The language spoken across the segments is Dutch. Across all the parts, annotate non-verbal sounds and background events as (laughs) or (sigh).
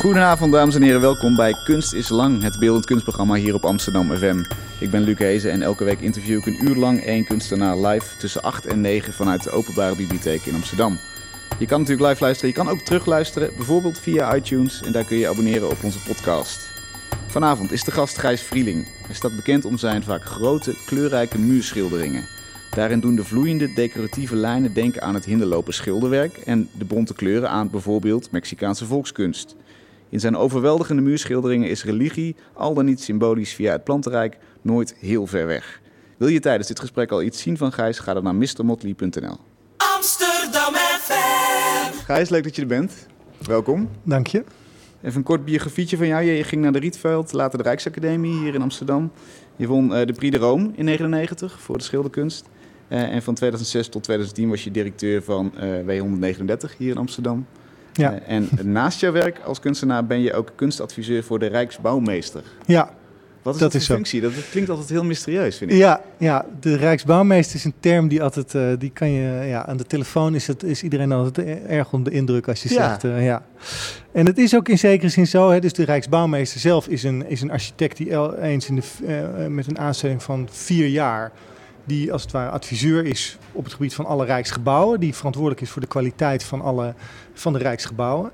Goedenavond dames en heren, welkom bij Kunst is Lang, het beeldend kunstprogramma hier op Amsterdam FM. Ik ben Luc Hezen en elke week interview ik een uur lang één kunstenaar live tussen 8 en 9 vanuit de Openbare Bibliotheek in Amsterdam. Je kan natuurlijk live luisteren, je kan ook terugluisteren, bijvoorbeeld via iTunes en daar kun je abonneren op onze podcast. Vanavond is de gast Gijs Vrieling. Hij staat bekend om zijn vaak grote, kleurrijke muurschilderingen. Daarin doen de vloeiende decoratieve lijnen denken aan het hinderlopen schilderwerk en de bonte kleuren aan bijvoorbeeld Mexicaanse volkskunst. In zijn overweldigende muurschilderingen is religie, al dan niet symbolisch via het plantenrijk, nooit heel ver weg. Wil je tijdens dit gesprek al iets zien van Gijs, ga dan naar mrmotley.nl. Amsterdam FM. Gijs, leuk dat je er bent. Welkom. Dank je. Even een kort biografietje van jou. Je ging naar de Rietveld, later de Rijksacademie hier in Amsterdam. Je won eh, de Prix de Rome in 1999 voor de schilderkunst. Eh, en van 2006 tot 2010 was je directeur van eh, W139 hier in Amsterdam. Ja. Eh, en naast jouw werk als kunstenaar ben je ook kunstadviseur voor de Rijksbouwmeester. Ja, Wat is Dat is functie? Dat, dat klinkt altijd heel mysterieus, vind ik. ja, ja, de Rijksbouwmeester is een term die altijd, eh, die kan je, ja, aan de telefoon is, het, is iedereen altijd e- erg onder de indruk als je Ja. zegt, eh, ja. En het is ook in zekere zin zo, hè, dus de Rijksbouwmeester zelf is een, is een architect die el- eens in de, met een aanstelling van vier jaar, die als het ware adviseur is op het gebied van alle Rijksgebouwen, die verantwoordelijk is voor de kwaliteit van, alle, van de Rijksgebouwen.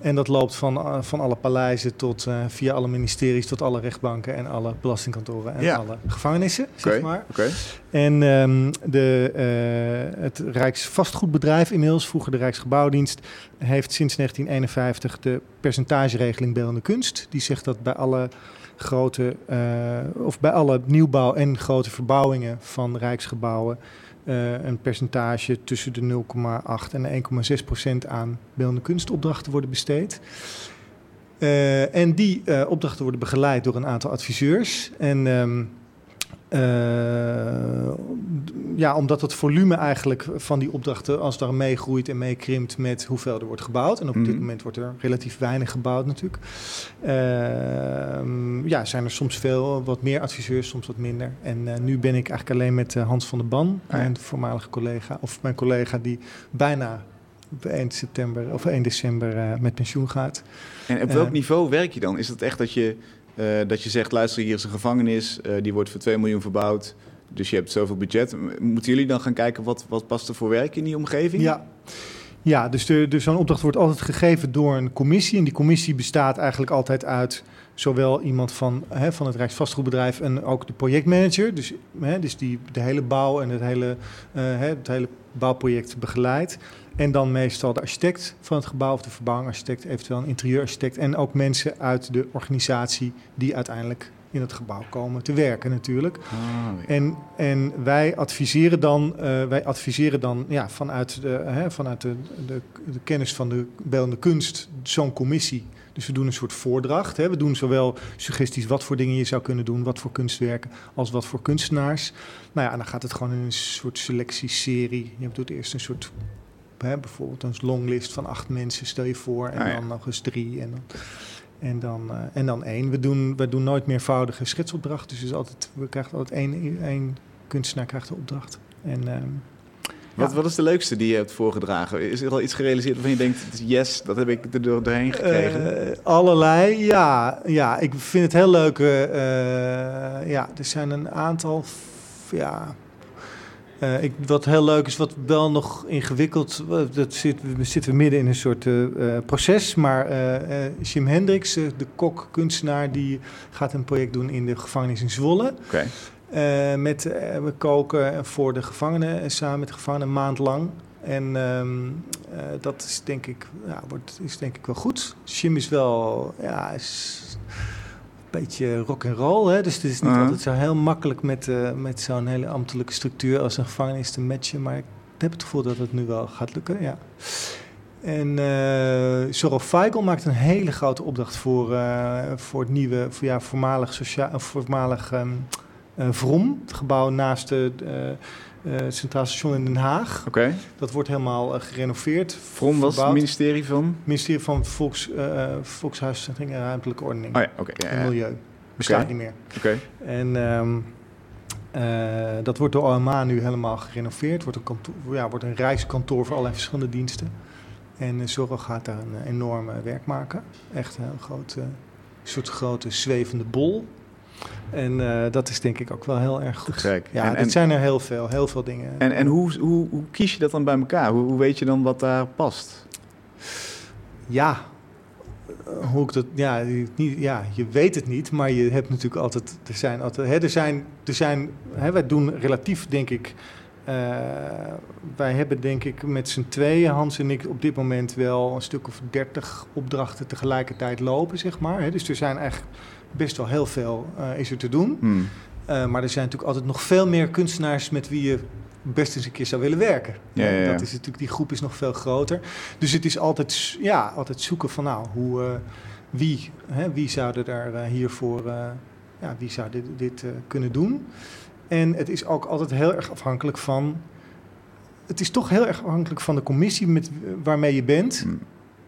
En dat loopt van, eh, van alle paleizen tot eh, via alle ministeries tot alle rechtbanken en alle belastingkantoren en Ja. alle gevangenissen, zeg maar. oké. En ehm, de, eh, het Rijksvastgoedbedrijf, inmiddels vroeger de Rijksgebouwdienst, heeft sinds 1951 de percentageregeling beeldende kunst. Die zegt dat bij alle grote, eh, of bij alle nieuwbouw en grote verbouwingen van Rijksgebouwen eh, een percentage tussen de 0,8 en de 1,6 procent aan beeldende kunstopdrachten worden besteed. Eh, en die opdrachten worden begeleid door een aantal adviseurs. En ehm, eh, ja, omdat het volume eigenlijk van die opdrachten als daar meegroeit en meekrimpt met hoeveel er wordt gebouwd. En op dit Mhm. moment wordt er relatief weinig gebouwd natuurlijk. Ehm, ja, zijn er soms veel, wat meer adviseurs, soms wat minder. En eh, nu ben ik eigenlijk alleen met eh, Hans van der Ban, Ah, ja. mijn voormalige collega, of mijn collega die bijna op 1 september of 1 december met pensioen gaat. En op welk niveau werk je dan? Is het echt dat je, dat je zegt, luister, hier is een gevangenis, eh, die wordt voor 2 miljoen verbouwd, dus je hebt zoveel budget. Moeten jullie dan gaan kijken wat, wat past er voor werk in die omgeving? Ja, ja dus, dus zo'n opdracht wordt altijd gegeven door een commissie. En die commissie bestaat eigenlijk altijd uit zowel iemand van, hè, van het Rijksvastgoedbedrijf en ook de projectmanager. Dus, hè, dus die de hele bouw en het hele, eh, hè, het hele bouwproject begeleidt. En dan meestal de architect van het gebouw of de verbouwingarchitect, eventueel een interieurarchitect. En ook mensen uit de organisatie die uiteindelijk in het gebouw komen te werken natuurlijk. Ah, ja. En, en wij adviseren dan, eh, wij adviseren dan ja, vanuit, de, hè, vanuit de, de, de kennis van de beeldende kunst zo'n commissie. Dus we doen een soort voordracht. Hè. We doen zowel suggesties wat voor dingen je zou kunnen doen, wat voor kunstwerken, als wat voor kunstenaars. Nou ja, en dan gaat het gewoon in een soort selectieserie. Je doet eerst een soort, hè, bijvoorbeeld een longlist van acht mensen, stel je voor. En Ah, ja. dan nog eens drie. En dan, en dan, eh, en dan één. We doen, we doen nooit meervoudige schetsopdrachten. Dus is altijd, we krijgen altijd één, één kunstenaar krijgt de opdracht. En ehm, Wat, ja. wat is de leukste die je hebt voorgedragen? Is er al iets gerealiseerd waarvan je denkt, yes, dat heb ik er door- doorheen gekregen? Eh, allerlei, ja, ja. Ik vind het heel leuk. eh, ja, er zijn een aantal. Ja. Eh, ik, wat heel leuk is, wat wel nog ingewikkeld. eh, Dat zit, we zitten we midden in een soort eh, proces. Maar Jim Hendricks, de kok, kunstenaar, die gaat een project doen in de gevangenis in Zwolle. Oké. Eh, met, we koken voor de gevangenen en samen met de gevangenen een maand lang. En ehm, eh, dat is denk ik, ja, wordt, is denk ik wel goed. Jim is wel, ja, is beetje rock and roll, hè? dus het is niet altijd zo heel makkelijk met, eh, met zo'n hele ambtelijke structuur als een gevangenis te matchen. Maar ik heb het gevoel dat het nu wel gaat lukken, ja. En eh Zorro Feigl maakt een hele grote opdracht voor, eh, voor het nieuwe, voor, ja, voormalig, socia- of voormalig ehm, eh, Vrom, het gebouw naast het Centraal Station in Den Haag. Oké. Dat wordt helemaal eh, gerenoveerd. From was het ministerie van? ministerie van Volks, eh, eh, Volkshuisvesting en Ruimtelijke Ordening Oh ja, oké. en. Milieu. Bestaat niet meer. Oké. En ehm, eh, dat wordt door OMA nu helemaal gerenoveerd. Wordt een, kantoor, ja, wordt een reiskantoor voor allerlei verschillende diensten. En eh, Zorro gaat daar een eh, enorme werk maken. Echt een eh, soort grote zwevende bol. En eh, dat is denk ik ook wel heel erg goed. gek. Ja, en, dit zijn er heel veel, heel veel dingen. en, en hoe, hoe, hoe kies je dat dan bij elkaar? Hoe, hoe weet je dan wat daar past? Ja, eh, hoe ik dat, ja, je- niet, ja, je weet het niet, maar je hebt natuurlijk altijd, er zijn altijd, hè, er zijn, er zijn, hè, wij doen relatief, denk ik, eh, wij hebben denk ik met z'n tweeën, Hans en ik, op dit moment wel een stuk of dertig opdrachten tegelijkertijd lopen, zeg maar. Hè. Dus er zijn eigenlijk best wel heel veel eh, is er te doen. Hmm. Eh, maar er zijn natuurlijk altijd nog veel meer kunstenaars met wie je best eens een keer zou willen werken. Ja, ja, ja. Dat is natuurlijk, die groep is nog veel groter. Dus het is altijd, ja, altijd zoeken van nou, hoe, eh, wie, hè, wie zouden daar hiervoor, ja, wie zou dit, dit kunnen doen. En het is ook altijd heel erg afhankelijk van, het is toch heel erg afhankelijk van de commissie met, waarmee je bent Hmm.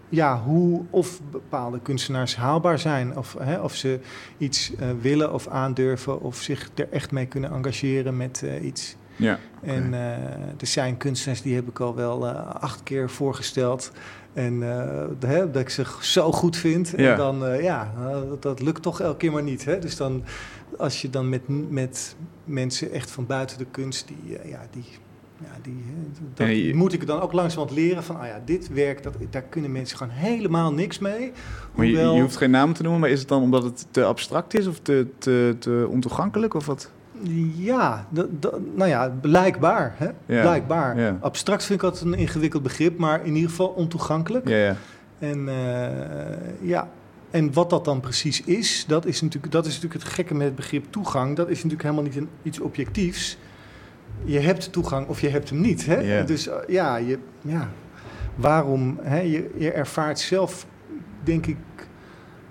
Ja, hoe of bepaalde kunstenaars haalbaar zijn. Of, hè, of ze iets eh, willen of aandurven. Of zich er echt mee kunnen engageren met eh, iets. Ja. En eh, er zijn kunstenaars die heb ik al wel acht keer voorgesteld. En hè, dat ik ze zo goed vind. Ja. En dan, ja, dat, dat lukt toch elke keer maar niet. Hè? Dus dan, als je dan met, met mensen echt van buiten de kunst, die, ja, die, ja, die, dat moet ik dan ook langzamerhand leren van, ah ja, dit werk, dat, daar kunnen mensen gewoon helemaal niks mee. Maar je, Hoewel- je hoeft geen namen te noemen, maar is het dan omdat het te abstract is of te, te, te ontoegankelijk of wat? Ja, nou ja, blijkbaar. Hè? Ja, Blijkbaar. ja. Abstract vind ik altijd een ingewikkeld begrip, maar in ieder geval ontoegankelijk. Ja, ja. En eh, ja, en wat dat dan precies is, dat is, natuurlijk, dat is natuurlijk het gekke met het begrip toegang. Dat is natuurlijk helemaal niet een, iets objectiefs. Je hebt toegang of je hebt hem niet. Hè? Dus eh, ja, je, ja, waarom? Hè? Je, je ervaart zelf, denk ik,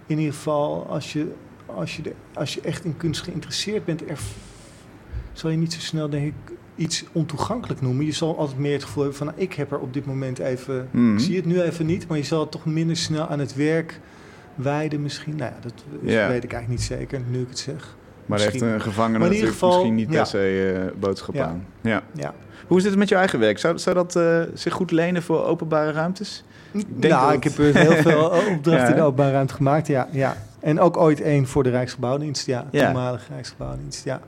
in ieder geval als je, als je, de, als je echt in kunst geïnteresseerd bent, erv- zal je niet zo snel, denk ik, iets ontoegankelijk noemen. Je zal altijd meer het gevoel hebben van, nou, ik heb er op dit moment even Mhm. ik zie het nu even niet, maar je zal het toch minder snel aan het werk wijden misschien. Nou ja, dat weet ik eigenlijk niet zeker, nu ik het zeg. Maar daar heeft Misschien. een gevangene Maar in ieder natuurlijk geval, misschien niet per se eh, boodschap aan. Ja. Ja. Hoe is het met je eigen werk? Zou, zou dat eh, zich goed lenen voor openbare ruimtes? denk nou, dat ik heb er heel veel (laughs) opdrachten in de openbare ruimte gemaakt, ja, ja. En ook ooit één voor de Rijksgebouwdienst, ja. Ja. Toenmalige Rijksgebouwdienst, ja.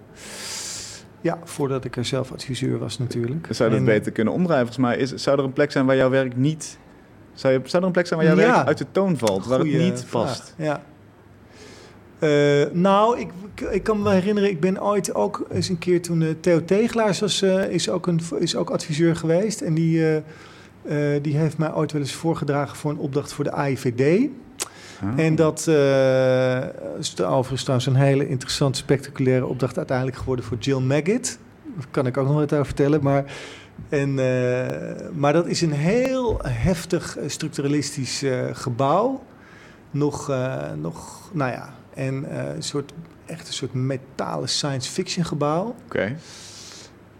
Ja, voordat ik er zelf adviseur was natuurlijk. Zou dat En- beter kunnen omdraaien? Volgens mij is, zou er een plek zijn waar jouw werk niet... Zou, je, zou er een plek zijn waar jouw Ja. werk uit de toon valt? Waar het niet vraag, past? Ja. Eh, nou, ik, ik kan me wel herinneren, ik ben ooit ook eens een keer toen eh, Theo Tegelaars was, eh, is, ook een, is ook adviseur geweest. En die, die heeft mij ooit wel eens voorgedragen voor een opdracht voor de AIVD. Ah. En dat is overigens trouwens een hele interessante, spectaculaire opdracht uiteindelijk geworden voor Jill Maggot. Daar kan ik ook nog wat over vertellen. Maar, en, maar dat is een heel heftig structuralistisch gebouw. Nog, nog, nou ja, en eh, een soort, echt een soort metalen science fiction gebouw. Oké.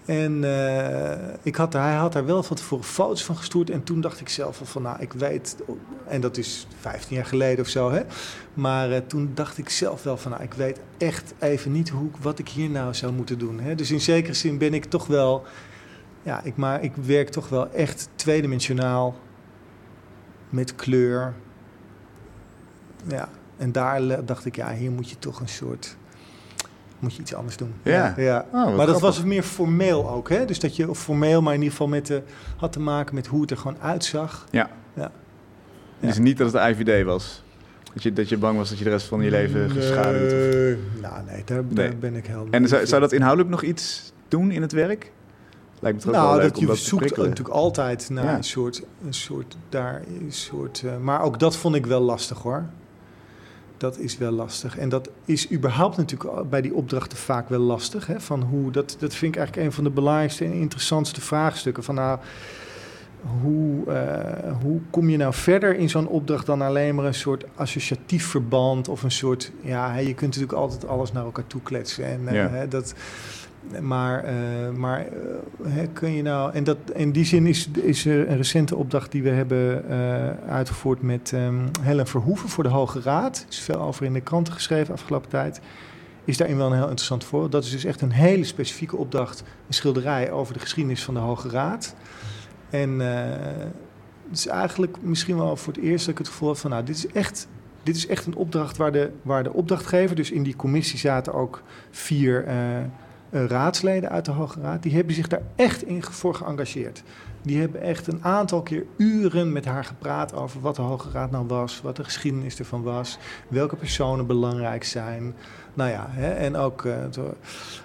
En eh, ik had, hij had daar wel van tevoren foto's van gestuurd. En toen dacht ik zelf al van, nou, ik weet... En dat is 15 jaar geleden of zo, hè. Maar eh, toen dacht ik zelf wel van, nou, ik weet echt even niet hoe, wat ik hier nou zou moeten doen. Hè. Dus in zekere zin ben ik toch wel... Ja, ik, maar ik werk toch wel echt tweedimensionaal met kleur. Ja, en daar dacht ik, ja, hier moet je toch een soort... Moet je iets anders doen. Ja. ja. Oh, Maar dat was meer formeel ook, hè? Dus dat je, of formeel, maar in ieder geval met de, had te maken met hoe het er gewoon uitzag. Ja. Ja. Dus niet dat het de IVD was? Dat je, dat je bang was dat je de rest van je leven geschaduwd of... Nee. Nou, nee, daar, daar Nee. ben ik heel... En zou, zou dat inhoudelijk nog iets doen in het werk? Lijkt me toch ook wel Nou, leuk dat om je dat zoekt natuurlijk altijd naar Ja. een soort, een soort, daar een soort, eh, maar ook dat vond ik wel lastig hoor. Dat is wel lastig. En dat is überhaupt natuurlijk bij die opdrachten vaak wel lastig. Hè? Van hoe, dat, dat vind ik eigenlijk een van de belangrijkste en interessantste vraagstukken. Van nou, hoe, eh, hoe kom je nou verder in zo'n opdracht dan alleen maar een soort associatief verband of een soort, ja, je kunt natuurlijk altijd alles naar elkaar toe kletsen. En, eh, Ja. hè, dat, maar, eh, maar eh, kun je nou, en dat, in die zin is, is er een recente opdracht die we hebben eh, uitgevoerd met ehm, Helen Verhoeven voor de Hoge Raad. Er is veel over in de kranten geschreven afgelopen tijd. Is daarin wel een heel interessant voorbeeld. Dat is dus echt een hele specifieke opdracht, een schilderij over de geschiedenis van de Hoge Raad. En het is eigenlijk misschien wel voor het eerst dat ik het gevoel heb van, nou, dit is echt, dit is echt een opdracht waar de, waar de opdrachtgever, dus in die commissie zaten ook vier raadsleden uit de Hoge Raad, die hebben zich daar echt in voor geëngageerd. Die hebben echt een aantal keer uren met haar gepraat over wat de Hoge Raad nou was, wat de geschiedenis ervan was, welke personen belangrijk zijn. Nou ja, hè, en ook eh,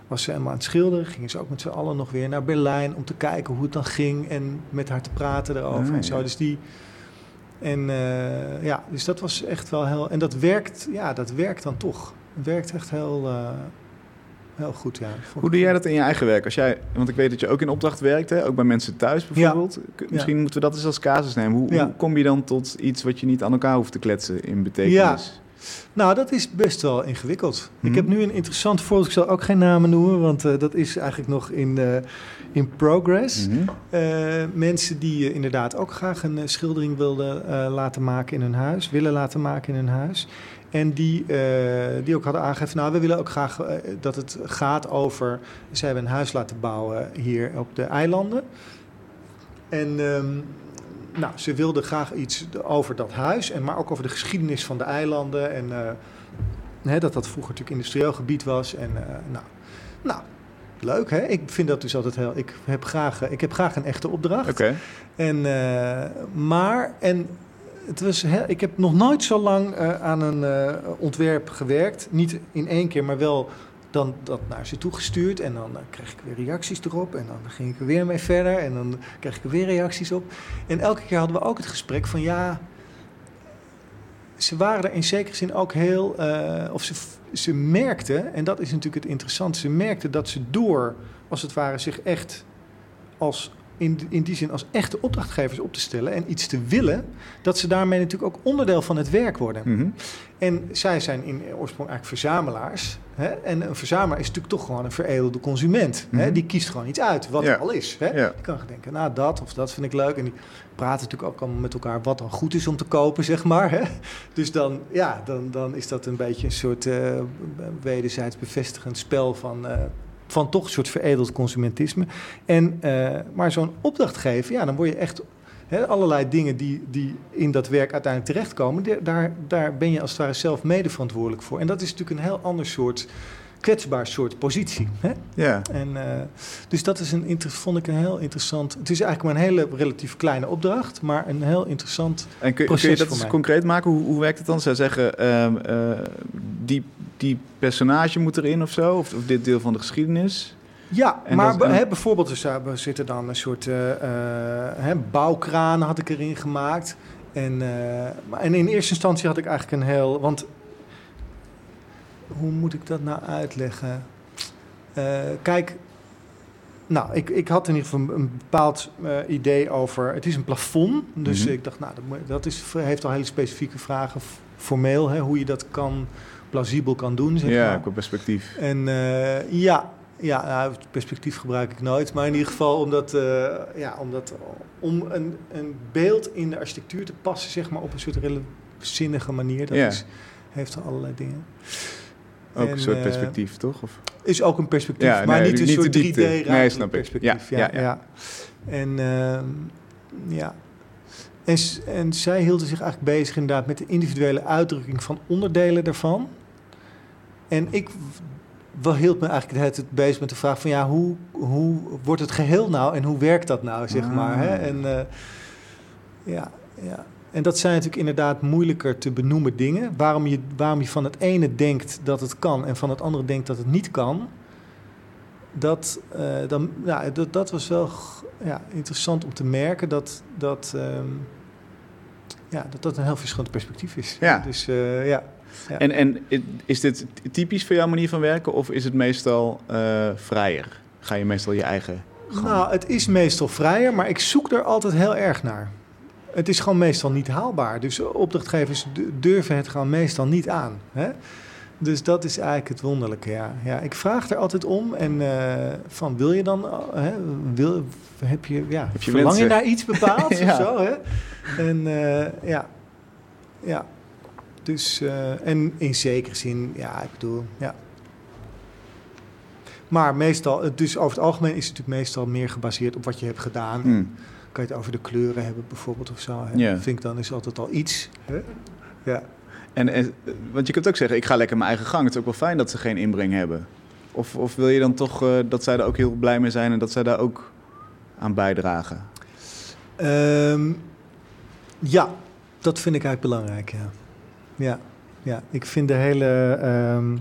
was ze helemaal aan het schilderen, gingen ze ook met z'n allen nog weer naar Berlijn om te kijken hoe het dan ging en met haar te praten erover Ah, en zo. ja. Dus die. En eh, ja, dus dat was echt wel heel. En dat werkt, ja, dat werkt dan toch. Het werkt echt heel, eh, heel goed, ja. Hoe doe jij dat in je eigen werk? Als jij, want ik weet dat je ook in opdracht werkt, hè? ook bij mensen thuis bijvoorbeeld. Misschien moeten we dat eens als casus nemen. Hoe, Ja. hoe kom je dan tot iets wat je niet aan elkaar hoeft te kletsen in betekenis? Nou, dat is best wel ingewikkeld. Mhm. Ik heb nu een interessant voorbeeld. Ik zal ook geen namen noemen, want eh, dat is eigenlijk nog in, eh, in progress. Mhm. Eh, mensen die inderdaad ook graag een schildering wilden laten maken in hun huis, willen laten maken in hun huis. En die, eh, die ook hadden aangegeven, nou, we willen ook graag eh, dat het gaat over... Ze hebben een huis laten bouwen hier op de eilanden. En ehm, nou, ze wilden graag iets over dat huis, en maar ook over de geschiedenis van de eilanden. En eh, hè, dat dat vroeger natuurlijk industrieel gebied was. En nou, nou, leuk hè. Ik vind dat dus altijd heel... Ik heb graag, ik heb graag een echte opdracht. Oké. En, maar, en het was ik heb nog nooit zo lang eh, aan een eh, ontwerp gewerkt. Niet in één keer, maar wel dan dat naar ze toegestuurd. En dan eh, kreeg ik weer reacties erop. En dan ging ik er weer mee verder. En dan kreeg ik er weer reacties op. En elke keer hadden we ook het gesprek van ja. Ze waren er in zekere zin ook heel. of ze, ze merkten, en dat is natuurlijk het interessante. Ze merkten dat ze door, als het ware, zich echt als in, in die zin als echte opdrachtgevers op te stellen en iets te willen, dat ze daarmee natuurlijk ook onderdeel van het werk worden. Mhm. En zij zijn in oorsprong eigenlijk verzamelaars. Hè? En een verzamelaar is natuurlijk toch gewoon een veredelde consument. hè? Mhm. Die kiest gewoon iets uit, wat Ja. er al is. Hè? Ja. Die kan denken, nou dat of dat vind ik leuk. En die praten natuurlijk ook allemaal met elkaar wat dan goed is om te kopen, zeg maar. Hè? Dus dan, ja, dan, dan is dat een beetje een soort eh, wederzijds bevestigend spel van... eh, van toch een soort veredeld consumentisme. En, eh, maar zo'n opdrachtgever, ja, dan word je echt allerlei dingen die, die in dat werk uiteindelijk terechtkomen, daar, daar ben je als het ware zelf mede verantwoordelijk voor. En dat is natuurlijk een heel ander soort kwetsbaar soort positie. Hè? Ja. En, eh, dus dat is een, inter- vond ik een heel interessant. Het is eigenlijk maar een hele relatief kleine opdracht, maar een heel interessant. En kun, kun je dat eens mij. concreet maken? Hoe, hoe werkt het dan? Zij zeggen, ehm, eh, die, die personage moet erin of zo? Of, of dit deel van de geschiedenis? Ja, En maar bijvoorbeeld dus, uh, er zitten dan een soort hè, bouwkraan had ik erin gemaakt. En, en in eerste instantie had ik eigenlijk een heel... Want hoe moet ik dat nou uitleggen? Eh, kijk, nou, ik, ik had in ieder geval een, bepaald eh, idee over... Het is een plafond, dus Mhm. ik dacht, nou, dat, is, heeft al hele specifieke vragen, formeel, hè, hoe je dat kan, plausibel kan doen, zeg ja, maar. qua perspectief. En eh, ja, ja nou, het perspectief gebruik ik nooit. Maar in ieder geval omdat, ja, omdat om een, een beeld in de architectuur te passen, zeg maar, op een soort hele zinnige manier. Dat Ja. is, heeft allerlei dingen. Ook En, een soort eh, perspectief, toch? Of? Is ook een perspectief, Ja, maar nee, niet een niet soort de diepte. 3D Nee, snap ik. perspectief. Ja, Ja, ja, ja. En, ehm, ja. En, en zij hielden zich eigenlijk bezig inderdaad met de individuele uitdrukking van onderdelen daarvan. En ik wel hield me eigenlijk tijd bezig met de vraag van ja, hoe, hoe wordt het geheel nou en hoe werkt dat nou, zeg Ah. maar. Hè? En, eh, ja, ja. En dat zijn natuurlijk inderdaad moeilijker te benoemen dingen. Waarom je, waarom je van het ene denkt dat het kan en van het andere denkt dat het niet kan. Dat, eh, dan, ja, dat, dat was wel ja, interessant om te merken dat dat, ehm, ja, dat dat een heel verschillend perspectief is. Ja. Dus eh, ja. Ja. En, en is dit typisch voor jouw manier van werken of is het meestal eh, vrijer? Ga je meestal je eigen gang? Nou, het is meestal vrijer, maar ik zoek er altijd heel erg naar. Het is gewoon meestal niet haalbaar. Dus opdrachtgevers durven het gewoon meestal niet aan. Hè? Dus dat is eigenlijk het wonderlijke, ja. ja ik vraag er altijd om en eh, van wil je dan, eh, hè, wil, heb je, ja, Heb je verlang je naar iets bepaald (laughs) Ja. of zo, hè? En eh, ja, ja. Dus, en in zekere zin, ja, ik bedoel, ja. Maar meestal, dus over het algemeen is het natuurlijk meestal meer gebaseerd op wat je hebt gedaan. Hmm. Kan je het over de kleuren hebben bijvoorbeeld of zo. Hè? Ja. Vind ik dan is altijd al iets. Hè? Ja. En, en, want je kunt ook zeggen, ik ga lekker mijn eigen gang. Het is ook wel fijn dat ze geen inbreng hebben. Of, of wil je dan toch eh, dat zij er ook heel blij mee zijn en dat zij daar ook aan bijdragen? Ehm, ja, dat vind ik eigenlijk belangrijk, ja. Ja, ja. ik vind de hele... ehm,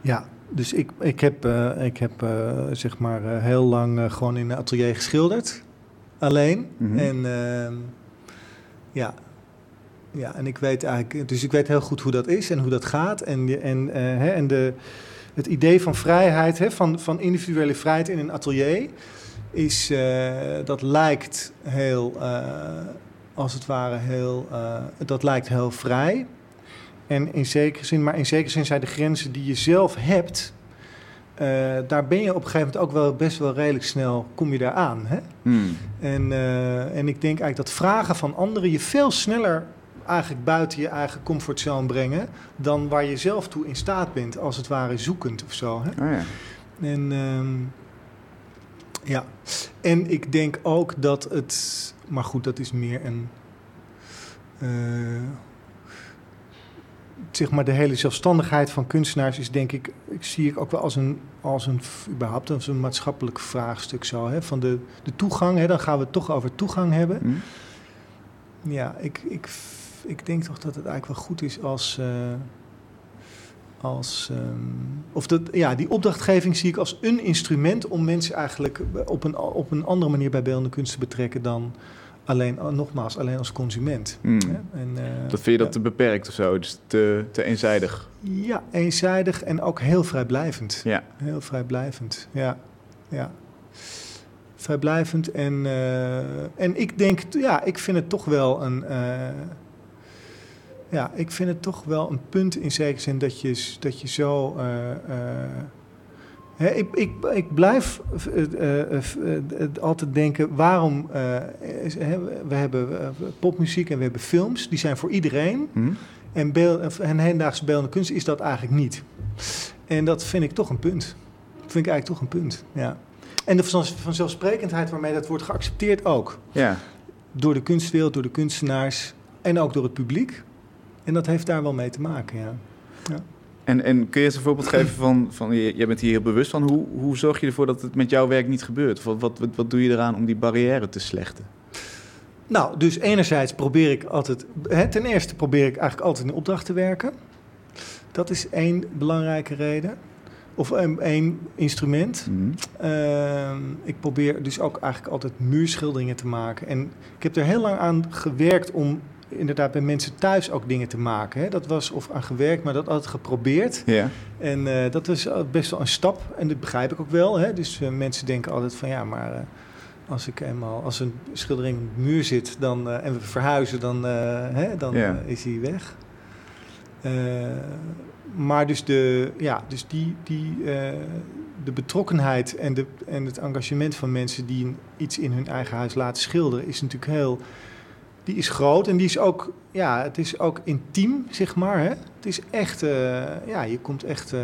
ja, dus ik, ik heb, eh, ik heb eh, zeg maar heel lang gewoon in een atelier geschilderd. Alleen. Mhm. En ehm, ja. ja, en ik weet eigenlijk... Dus ik weet heel goed hoe dat is en hoe dat gaat. En, en, eh, hè, en de, het idee van vrijheid, hè, van, van individuele vrijheid in een atelier is, eh, dat lijkt heel, eh, als het ware heel, dat lijkt heel vrij. En in zekere zin, maar in zekere zin zijn de grenzen die je zelf hebt, eh, daar ben je op een gegeven moment ook wel best wel redelijk snel, kom je daar aan. Hè? Hmm. En, eh, en ik denk eigenlijk dat vragen van anderen je veel sneller eigenlijk buiten je eigen comfortzone brengen dan waar je zelf toe in staat bent, als het ware zoekend of zo. Hè? Oh ja. En ehm, ja, en ik denk ook dat het, maar goed, dat is meer een, eh, zeg maar de hele zelfstandigheid van kunstenaars is denk ik, ik zie ik ook wel als een, als een, überhaupt als een maatschappelijk vraagstuk zo, hè, van de, de toegang, hè, dan gaan we het toch over toegang hebben. Hmm. Ja, ik, ik, ik denk toch dat het eigenlijk wel goed is als. eh, als ehm, of dat, ja, die opdrachtgeving zie ik als een instrument om mensen eigenlijk op een, op een andere manier bij beeldende kunst te betrekken dan alleen, oh, nogmaals, alleen als consument. Hmm. En, eh, Dat vind je dat te beperkt of zo? Dus te, te eenzijdig? Ja, eenzijdig en ook heel vrijblijvend. Ja. Heel vrijblijvend, ja. ja. Vrijblijvend en, eh, en ik denk, ja, ik vind het toch wel een... eh, ja, ik vind het toch wel een punt in zekere zin dat je, dat je zo... ik, ik, ik blijf eh, altijd denken, waarom... we hebben popmuziek en we hebben films, die zijn voor iedereen. Hmm? En, beel, en hedendaagse beeldende kunst is dat eigenlijk niet. En dat vind ik toch een punt. Dat vind ik eigenlijk toch een punt, ja. En de van- vanzelfsprekendheid waarmee dat wordt geaccepteerd ook. Ja. Door de kunstwereld, door de kunstenaars en ook door het publiek. En dat heeft daar wel mee te maken, ja. En, en kun je eens een voorbeeld (clears throat) geven van, van je- jij bent hier heel bewust van, hoe, hoe zorg je ervoor dat het met jouw werk niet gebeurt? Wat, wat, wat, doe je eraan om die barrière te slechten? Nou, dus enerzijds probeer ik altijd... Hè, ten eerste probeer ik eigenlijk altijd in opdracht te werken. Dat is één belangrijke reden. Of een, één instrument. Hmm. Ehm, ik probeer dus ook eigenlijk altijd muurschilderingen te maken. En ik heb er heel lang aan gewerkt om inderdaad bij mensen thuis ook dingen te maken. Hè. Dat was of aan gewerkt, maar dat altijd geprobeerd. Ja. En eh, dat was best wel een stap. En dat begrijp ik ook wel. Hè. Dus eh, mensen denken altijd van ja, maar eh, als ik eenmaal als een schildering op de muur zit dan, en we verhuizen, dan, hè, dan Ja. is hij weg. Maar dus, de, ja, dus die, die, de betrokkenheid en, de, en het engagement van mensen die iets in hun eigen huis laten schilderen, is natuurlijk heel. Die is groot en die is ook, ja, het is ook intiem, zeg maar. Hè? Het is echt, eh, ja, je komt echt eh,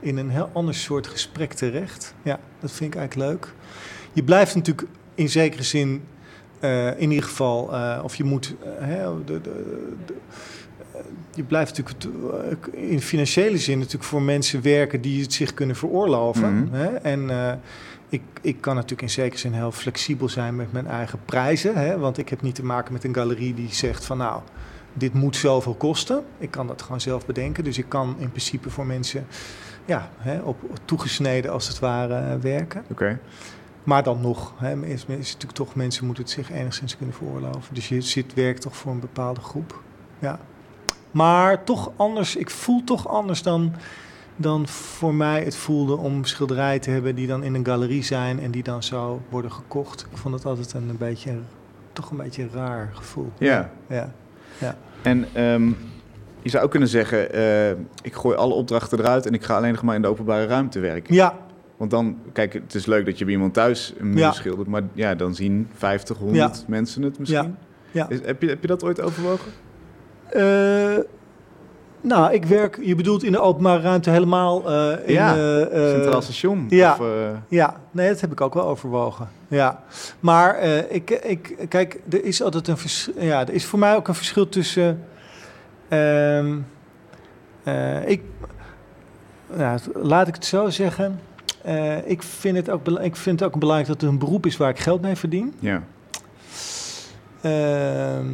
in een heel ander soort gesprek terecht. Ja, dat vind ik eigenlijk leuk. Je blijft natuurlijk in zekere zin, eh, in ieder geval, of je moet, hè, de, de, de- je blijft natuurlijk in financiële zin natuurlijk voor mensen werken die het zich kunnen veroorloven. Mhm. Hè? En ik, ik kan natuurlijk in zekere zin heel flexibel zijn met mijn eigen prijzen. Hè? Want ik heb niet te maken met een galerie die zegt van nou, dit moet zoveel kosten. Ik kan dat gewoon zelf bedenken. Dus ik kan in principe voor mensen ja, hè, op, toegesneden als het ware eh, werken. Oké. Maar dan nog, hè, is, is natuurlijk toch, mensen moeten het zich enigszins kunnen veroorloven. Dus je zit werkt toch voor een bepaalde groep. Ja. Maar toch anders, ik voel toch anders dan, dan voor mij het voelde om schilderijen te hebben die dan in een galerie zijn en die dan zo worden gekocht. Ik vond het altijd een, beetje, toch een beetje een raar gevoel. Ja. Ja. En ehm, je zou ook kunnen zeggen, eh, ik gooi alle opdrachten eruit en ik ga alleen nog maar in de openbare ruimte werken. Ja, Want dan, kijk, het is leuk dat je bij iemand thuis een muur Ja. schildert, maar ja, dan zien 50, 100 mensen het misschien. Ja. Is, heb, je, heb je dat ooit overwogen? Eh, Nou, ik werk, je bedoelt in de openbare ruimte helemaal eh, in... Ja, eh, eh, Centraal Station. ja. Of, Ja, nee, dat heb ik ook wel overwogen. Ja, maar ik, ik, kijk, er is altijd een verschil. Ja, er is voor mij ook een verschil tussen. ehm, eh, ik, ja, laat ik het zo zeggen. Ik, vind het ook, ik vind het ook belangrijk dat het een beroep is waar ik geld mee verdien. ja. Ehm,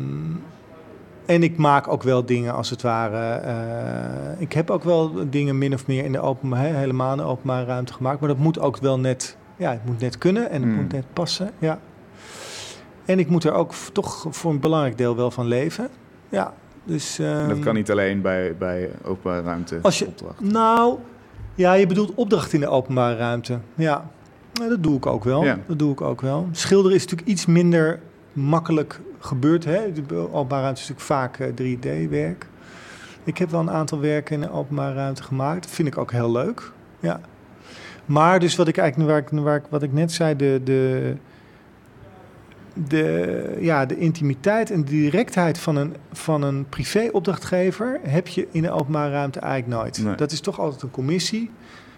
en ik maak ook wel dingen als het ware. eh, ik heb ook wel dingen min of meer in de hè, helemaal in de openbare ruimte gemaakt. Maar dat moet ook wel net, ja, het moet net kunnen en het Mm. moet net passen. Ja. En ik moet er ook toch voor een belangrijk deel wel van leven. Ja, dus. En dat ehm, kan niet alleen bij, bij openbare ruimte Als je- opdracht. Nou, ja, je bedoelt opdracht in de openbare ruimte. Ja, nou, dat doe ik ook wel. Ja. Dat doe ik ook wel. Schilderen is natuurlijk iets minder makkelijk gebeurd. Hè? De openbare ruimte is natuurlijk vaak eh, 3D-werk. Ik heb wel een aantal werken in de openbare ruimte gemaakt. Dat vind ik ook heel leuk. Ja. Maar dus wat ik eigenlijk, waar ik, waar ik, wat ik net zei, de, de, de, ja, de intimiteit en de directheid van een, van een privé-opdrachtgever heb je in de openbare ruimte eigenlijk nooit. Nee. Dat is toch altijd een commissie.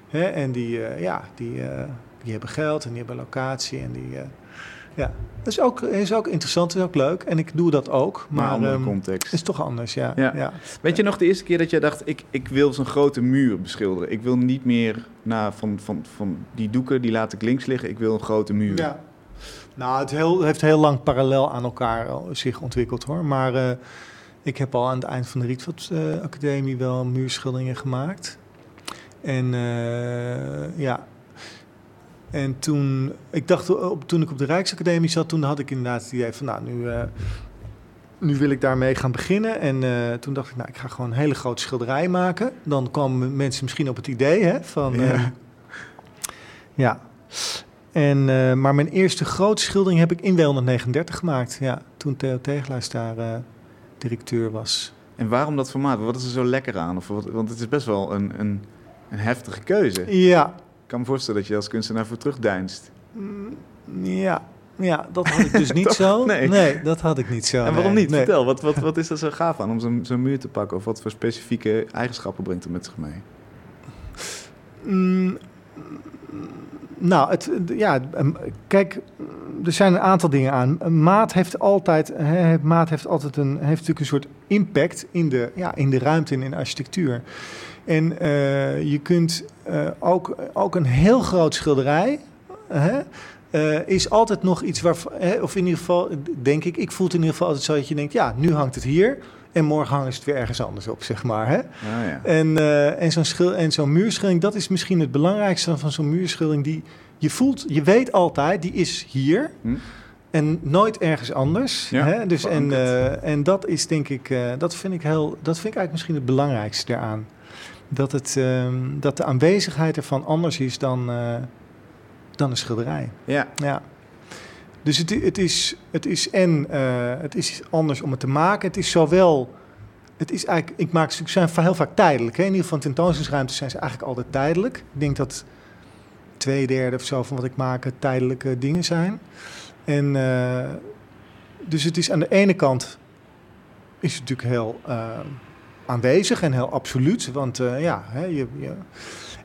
Hè? En die, eh, ja, die, eh, die hebben geld en die hebben locatie. En die, eh, ja. Dat is ook, is ook interessant, is ook leuk. En ik doe dat ook. Maar Maar andere ehm, context. is toch anders, ja. Ja. ja. Weet je nog de eerste keer dat jij dacht, ik, ik wil zo'n grote muur beschilderen. Ik wil niet meer na, van, van, van die doeken, die laat ik links liggen. Ik wil een grote muur. Ja. Nou, het heel, heeft heel lang parallel aan elkaar eh, zich ontwikkeld hoor. Maar eh, ik heb al aan het eind van de Rietveld eh, Academie wel muurschilderingen gemaakt. En ja. En toen, ik dacht, eh, op, toen ik op de Rijksacademie zat, toen had ik inderdaad het idee van, nou, nu, eh, nu wil ik daarmee gaan beginnen. En eh, toen dacht ik, nou, ik ga gewoon een hele grote schilderij maken. Dan kwamen mensen misschien op het idee, hè, van, Ja. ja. En, maar mijn eerste grote schildering heb ik in W139 gemaakt. Ja, toen Theo Tegelaars daar directeur was. En waarom dat formaat? Wat is er zo lekker aan? Of wat, want het is best wel een, een, een heftige keuze. Ja, kan me voorstellen dat je als kunstenaar voor terugdeinst. Mm, ja, ja, dat had ik dus (laughs) niet zo. Nee. dat had ik niet zo. en waarom niet? Nee. Vertel, wat, wat, wat is er zo gaaf aan om zo'n zo'n muur te pakken? Of wat voor specifieke eigenschappen brengt het met zich mee? Mm, nou, het, ja, ehm, kijk, er zijn een aantal dingen aan. Maat heeft altijd, hè, maat heeft altijd een, heeft natuurlijk een soort impact in de, ja, in de ruimte en in de architectuur. En eh, je kunt ook, ook een heel groot schilderij. Hè, eh, is altijd nog iets waar, hè, of in ieder geval, denk ik, ik voel het in ieder geval altijd zo dat je denkt, ja, nu hangt het hier en morgen hangen ze het weer ergens anders op, zeg maar. Hè? Ah, ja. En, eh, en zo'n schil- en zo'n muurschildering, dat is misschien het belangrijkste van zo'n muurschildering. Die je voelt, je weet altijd, die is hier. Hm? En nooit ergens anders. Ja, hè? Dus en, eh, en dat is denk ik, eh, dat vind ik heel, dat vind ik eigenlijk misschien het belangrijkste daaraan. Dat, het, ehm, dat de aanwezigheid ervan anders is dan, eh, dan een schilderij. ja. Ja. Dus het, het, is, het is en eh, het is anders om het te maken. Het is zowel. Het is eigenlijk, ik maak ze zijn heel vaak tijdelijk. Hè? In ieder geval in tentoonstellingsruimtes zijn ze eigenlijk altijd tijdelijk. Ik denk dat twee derde of zo van wat ik maak tijdelijke dingen zijn. En eh, dus het is aan de ene kant is het natuurlijk heel eh, aanwezig en heel absoluut. Want eh, ja, hè, je,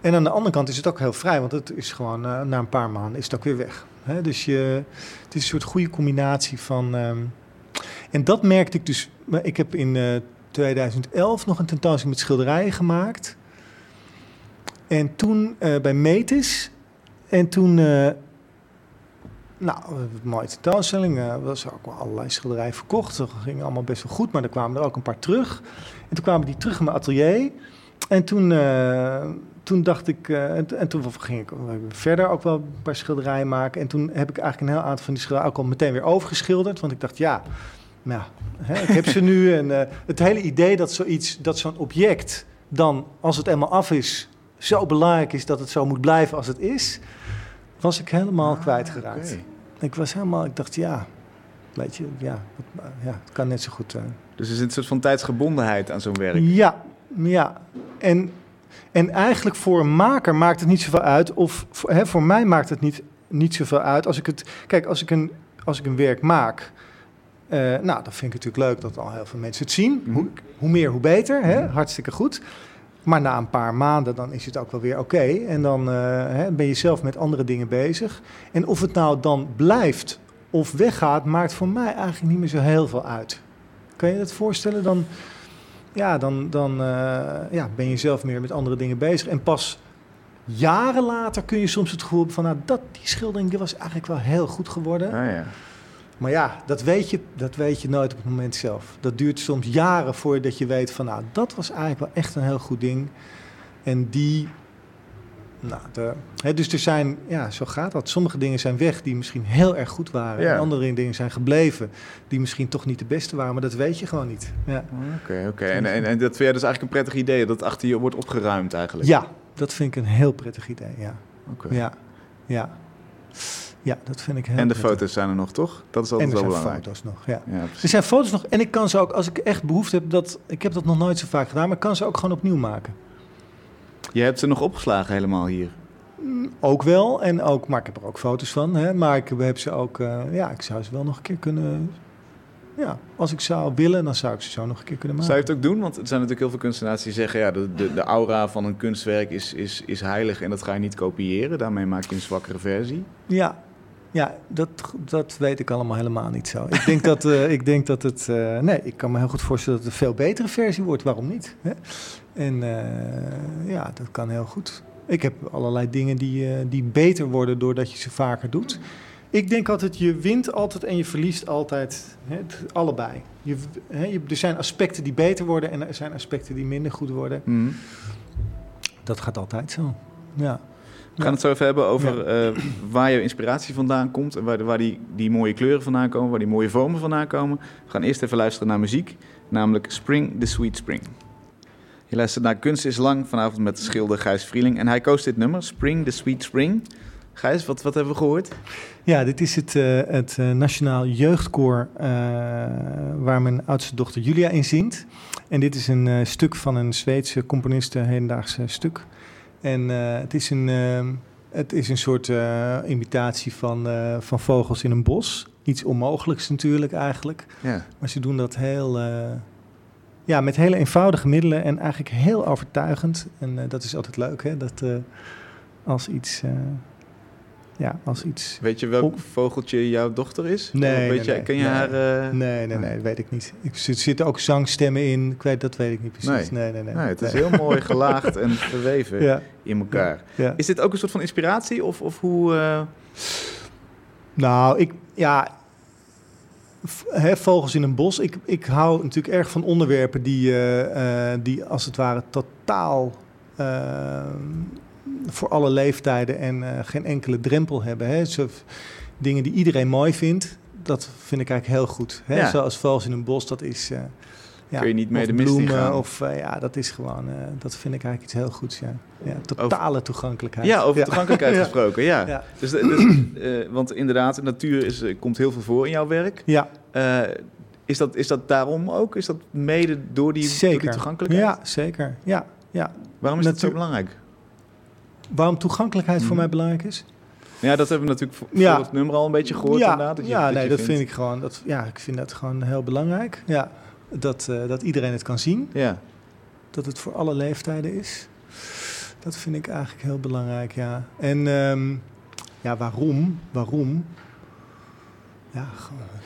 en aan de andere kant is het ook heel vrij, want het is gewoon eh, na een paar maanden is het ook weer weg. Hè? Dus je, het is een soort goede combinatie van. ehm, en dat merkte ik dus. Ik heb in eh, 2011 nog een tentoonstelling met schilderijen gemaakt. En toen eh, bij Metis. En toen. Eh, nou, een mooie tentoonstelling. eh, Er was ook wel allerlei schilderijen verkocht. Dat ging allemaal best wel goed, maar er kwamen er ook een paar terug. En toen kwamen die terug in mijn atelier. En toen, eh, toen dacht ik, eh, en, en toen ging ik verder ook wel een paar schilderijen maken. En toen heb ik eigenlijk een heel aantal van die schilderijen ook al meteen weer overgeschilderd. Want ik dacht, ja, nou, hè, ik heb ze nu. (laughs) En eh, het hele idee dat zoiets, dat zo'n object dan, als het eenmaal af is, zo belangrijk is dat het zo moet blijven als het is, was ik helemaal Ah, kwijtgeraakt. Ik was helemaal, ik dacht, ja, weet je, ja, het, ja, het kan net zo goed. eh, Dus er zit een soort van tijdsgebondenheid aan zo'n werk. ja, ja. En, en eigenlijk voor een maker maakt het niet zoveel uit. Of voor, hè, voor mij maakt het niet, niet zoveel uit. Als ik het. Kijk, als ik een, als ik een werk maak. Eh, nou, dat vind ik natuurlijk leuk dat al heel veel mensen het zien. Mhm. Hoe, hoe meer, hoe beter. Hè? Hartstikke goed. Maar na een paar maanden dan is het ook wel weer oké. En dan eh, ben je zelf met andere dingen bezig. En of het nou dan blijft of weggaat, maakt voor mij eigenlijk niet meer zo heel veel uit. Kan je dat voorstellen? Dan, ja, dan, dan eh, ja, ben je zelf meer met andere dingen bezig. En pas jaren later kun je soms het gevoel hebben van... Nou, dat, die schildering die was eigenlijk wel heel goed geworden. Ah, ja. Maar ja, dat weet, je, dat weet je nooit op het moment zelf. Dat duurt soms jaren voordat je weet van... nou, dat was eigenlijk wel echt een heel goed ding. En die... Nou, de, hè, dus er zijn, ja, zo gaat dat. Sommige dingen zijn weg die misschien heel erg goed waren. Ja. En andere dingen zijn gebleven die misschien toch niet de beste waren. Maar dat weet je gewoon niet. Ja, Oké, oké. En, en, en dat vind jij dus eigenlijk een prettig idee, dat achter je wordt opgeruimd eigenlijk? ja dat vind ik een heel prettig idee, ja. Oké. Ja, ja. Ja, dat vind ik heel En de prettig. foto's zijn er nog, toch? Dat is En altijd er wel zijn belangrijk. foto's nog, ja. Ja, Er zijn foto's nog en ik kan ze ook, als ik echt behoefte heb, dat, ik heb dat nog nooit zo vaak gedaan, maar ik kan ze ook gewoon opnieuw maken. Je hebt ze nog opgeslagen helemaal hier. Mm, Ook wel, en ook, maar ik heb er ook foto's van, hè, maar ik heb ze ook, eh, ja, ik zou ze wel nog een keer kunnen, ja, als ik zou willen, dan zou ik ze zo nog een keer kunnen maken. Zou je het ook doen? Want er zijn natuurlijk heel veel kunstenaars die zeggen... ja, de, de, de aura van een kunstwerk is, is, is heilig en dat ga je niet kopiëren. Daarmee maak je een zwakkere versie. Ja, ja dat, dat weet ik allemaal helemaal niet zo. Ik denk dat, eh, ik denk dat het... eh, nee, ik kan me heel goed voorstellen dat het een veel betere versie wordt. Waarom niet? Hè? En eh, ja, dat kan heel goed. Ik heb allerlei dingen die, die beter worden doordat je ze vaker doet. Ik denk altijd, je wint altijd en je verliest altijd. Hè, het- allebei. Je, hè, je, er zijn aspecten die beter worden en er zijn aspecten die minder goed worden. Mhm. Dat gaat altijd zo. Ja. We gaan het zo even hebben over eh, waar je inspiratie vandaan komt... en waar, waar die, die mooie kleuren vandaan komen, waar die mooie vormen vandaan komen. We gaan eerst even luisteren naar muziek, namelijk Spring the Sweet Spring. Je luistert naar Kunst is Lang, vanavond met de schilder Gijs Vrieling. En hij koos dit nummer, Spring the Sweet Spring. Gijs, wat, wat hebben we gehoord? Ja, dit is het, eh, het eh, Nationaal Jeugdkoor waar mijn oudste dochter Julia in zingt. En dit is een stuk van een Zweedse componist, een hedendaagse stuk. En eh, het, is een, eh, het is een soort eh, imitatie van, eh, van vogels in een bos. Iets onmogelijks natuurlijk eigenlijk. Ja. Maar ze doen dat heel, ja, met hele eenvoudige middelen en eigenlijk heel overtuigend. En dat is altijd leuk, hè? Dat als iets... ja, als iets Weet je welk vogeltje jouw dochter is? Nee, weet nee, je, nee, ken je nee. haar... eh, Nee, nee, nee, dat weet ik niet. Ik, er zitten ook zangstemmen in. Ik weet, dat weet ik niet precies. Nee, nee, nee. Nee, het is heel mooi (laughs) gelaagd en verweven Ja, in elkaar. ja. Is dit ook een soort van inspiratie? Of, of hoe... eh, Nou, ik, ja, hè, vogels in een bos. Ik, ik hou natuurlijk erg van onderwerpen die, eh, die als het ware totaal eh, voor alle leeftijden en eh, geen enkele drempel hebben. Hè. Zo, dingen die iedereen mooi vindt, dat vind ik eigenlijk heel goed. Hè. Ja. Zoals vogels in een bos, dat is... eh, ja, Kun je niet mee of de mist bloemen. Of eh, ja, dat is gewoon, dat vind ik eigenlijk iets heel goeds. Ja, ja totale toegankelijkheid. Ja, over toegankelijkheid (laughs) gesproken, ja. Ja. Dus, dus, want inderdaad, de natuur is, komt heel veel voor in jouw werk. Ja, is, dat, is dat daarom ook? Is dat mede door die, door zeker. die toegankelijkheid? Ja, zeker. Ja, ja. Waarom is dat zo Natuur- belangrijk? Waarom toegankelijkheid voor Mhm. mij belangrijk is? Ja, dat hebben we natuurlijk voor, Ja. het nummer al een beetje gehoord ja, inderdaad. Dat je, ja dat nee, dat vindt. vind ik gewoon. Dat, ja, ik vind dat gewoon heel belangrijk. Ja, dat, eh, dat iedereen het kan zien. Ja, Dat het voor alle leeftijden is. Dat vind ik eigenlijk heel belangrijk, ja. En ehm, ja, waarom? Waarom? Ja,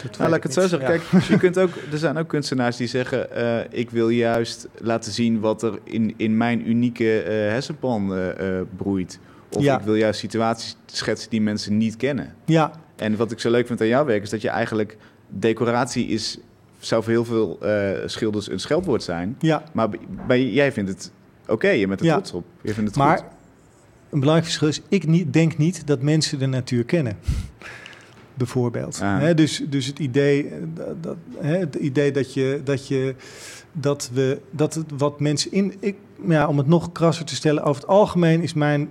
dat nou, laat ik het zo zeggen. Ja. Kijk, je kunt ook, er zijn ook kunstenaars die zeggen... eh, ik wil juist laten zien wat er in, in mijn unieke eh, hersenpan eh, broeit. Of Ja. ik wil juist situaties schetsen die mensen niet kennen. Ja, En wat ik zo leuk vind aan jouw werk is dat je eigenlijk decoratie is zou voor heel veel schilders een scheldwoord zijn, ja. maar bij, jij vindt het oké, je bent er Ja. trots op. Je vindt het Maar goed. een belangrijk verschil is, ik niet, denk niet dat mensen de natuur kennen. Bijvoorbeeld. Ah. Dus, dus het idee, eh, dat, het idee dat je, dat je dat we dat het wat mensen in. Ik, ja, om het nog krasser te stellen, over het algemeen is mijn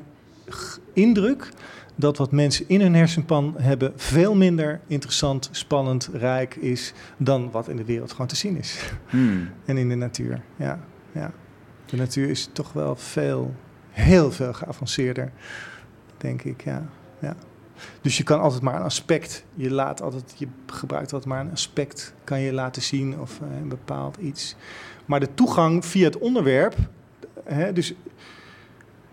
indruk dat wat mensen in hun hersenpan hebben veel minder interessant, spannend, rijk is dan wat in de wereld gewoon te zien is. Hmm. En in de natuur, ja. ja. De natuur is toch wel veel, heel veel geavanceerder, denk ik, ja. ja. Dus je kan altijd maar een aspect, je laat altijd, je gebruikt altijd maar een aspect, kan je laten zien of eh, een bepaald iets. Maar de toegang via het onderwerp, hè, dus,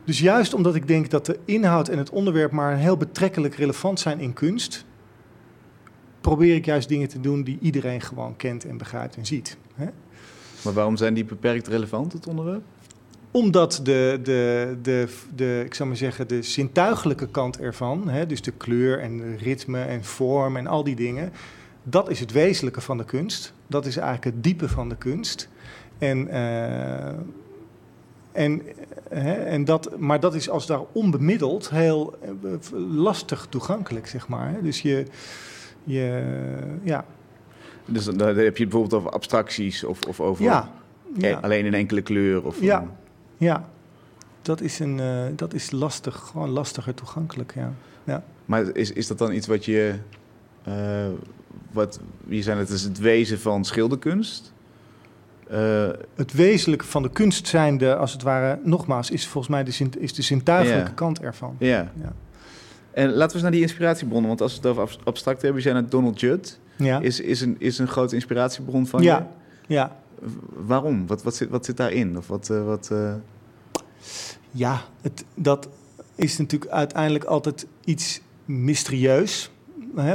dus juist omdat ik denk dat de inhoud en het onderwerp maar heel betrekkelijk relevant zijn in kunst, probeer ik juist dingen te doen die iedereen gewoon kent en begrijpt en ziet. Hè? Maar waarom zijn die beperkt relevant, het onderwerp? Omdat de, de, de, de, ik zou maar zeggen, de zintuigelijke kant ervan, hè, dus de kleur en de ritme en vorm en al die dingen, dat is het wezenlijke van de kunst. Dat is eigenlijk het diepe van de kunst. En, uh, en, hè, en dat, maar dat is als daar onbemiddeld heel uh, lastig toegankelijk, zeg maar. Dus je, je ja. Dus dan heb je bijvoorbeeld over abstracties of, of over ja, ja. alleen een enkele kleur? Of ja. Ja, dat is, een, uh, dat is lastig, gewoon lastiger toegankelijk, ja. ja. Maar is, is dat dan iets wat je... Uh, wat, je zei het is het wezen van schilderkunst? Uh, het wezenlijke van de kunst zijnde, als het ware, nogmaals, is volgens mij de, is de zintuigelijke Ja. kant ervan. Ja. Ja. En laten we eens naar die inspiratiebronnen, want als we het over abs- abstract hebben, je zei net Donald Judd. Ja, Is, is, een, is een grote inspiratiebron van ja, ja. je? W- Waarom? Wat, wat, zit, wat zit daarin? Of wat, eh, wat, eh, ja het, dat is natuurlijk uiteindelijk altijd iets mysterieus.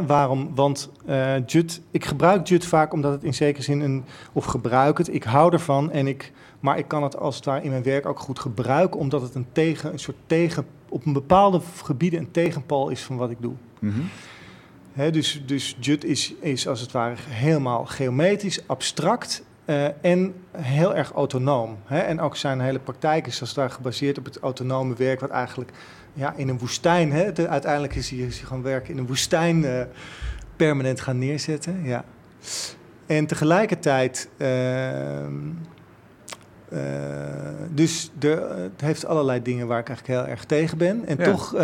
Waarom? Want eh Jut, ik gebruik Jut vaak omdat het in zekere zin een, of gebruik het, ik hou ervan en ik, maar ik kan het als het ware in mijn werk ook goed gebruiken, omdat het een tegen, een soort tegen, op een bepaalde gebieden een tegenpal is van wat ik doe. mhm. Dus, dus Jut is, is als het ware helemaal geometrisch, abstract eh, en heel erg autonoom. Hè? En ook zijn hele praktijk is als ware gebaseerd op het autonome werk, wat eigenlijk ja, in een woestijn, hè, de- uiteindelijk is hij, is hij gaan werken in een woestijn eh, permanent gaan neerzetten. Ja. En tegelijkertijd, ehm, eh, dus er, het heeft allerlei dingen waar ik eigenlijk heel erg tegen ben. En Ja. toch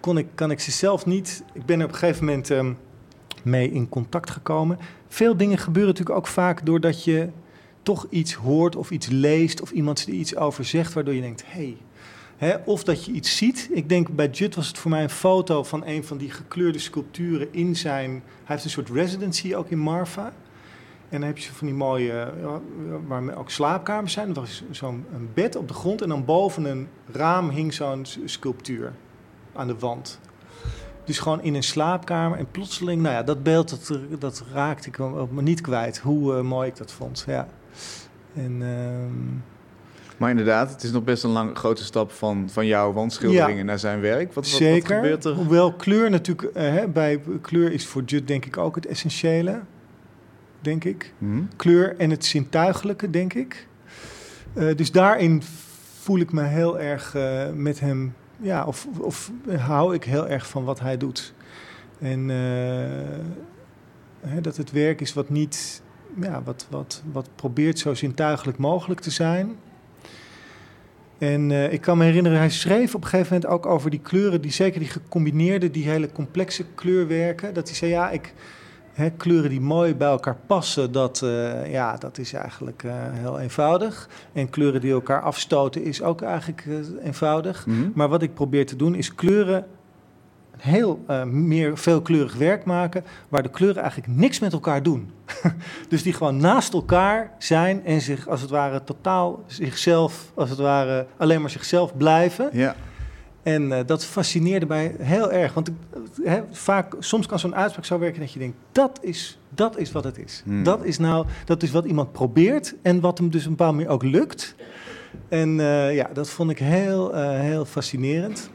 kon ik, kan ik ze zelf niet. Ik ben op een gegeven moment ehm, mee in contact gekomen. Veel dingen gebeuren natuurlijk ook vaak doordat je toch iets hoort of iets leest of iemand er iets over zegt, waardoor je denkt. Hey. Of dat je iets ziet. Ik denk bij Jut was het voor mij een foto van een van die gekleurde sculpturen in zijn. Hij heeft een soort residency ook in Marfa. En dan heb je van die mooie, ja, waar ook slaapkamers zijn. Er was zo'n bed op de grond en dan boven een raam hing zo'n sculptuur aan de wand. Dus gewoon in een slaapkamer. En plotseling, nou ja, dat beeld, dat, dat raakte ik me niet kwijt. Hoe eh, mooi ik dat vond, ja. En, ehm, Maar inderdaad, het is nog best een lang, grote stap van, van jouw wandschilderingen naar zijn werk. Wat, wat, wat Zeker. gebeurt er? Hoewel kleur natuurlijk, eh, hè, bij kleur is voor Judd denk ik ook het essentiële, denk ik. Mhm. Kleur en het zintuigelijke, denk ik. Eh, dus daarin voel ik me heel erg met hem, ja, of, of hou ik heel erg van wat hij doet. En eh, hè, dat het werk is wat niet, ja, wat, wat, wat probeert zo zintuigelijk mogelijk te zijn. En eh, ik kan me herinneren, hij schreef op een gegeven moment ook over die kleuren, die zeker die gecombineerde, die hele complexe kleurwerken. Dat hij zei, ja, ik, kleuren die mooi bij elkaar passen, dat, eh, ja, dat is eigenlijk eh, heel eenvoudig. En kleuren die elkaar afstoten is ook eigenlijk eh, eenvoudig. Mhm. Maar wat ik probeer te doen is kleuren heel meer veelkleurig werk maken, waar de kleuren eigenlijk niks met elkaar doen. (laughs) dus die gewoon naast elkaar zijn en zich als het ware totaal zichzelf, als het ware alleen maar zichzelf blijven. Ja. En eh, dat fascineerde mij heel erg. Want ik, vaak, soms kan zo'n uitspraak zo werken dat je denkt, dat is, dat is wat het is. Hmm. Dat is nou, dat is wat iemand probeert en wat hem dus op een bepaalde manier ook lukt. En eh, ja, dat vond ik heel, eh, heel fascinerend.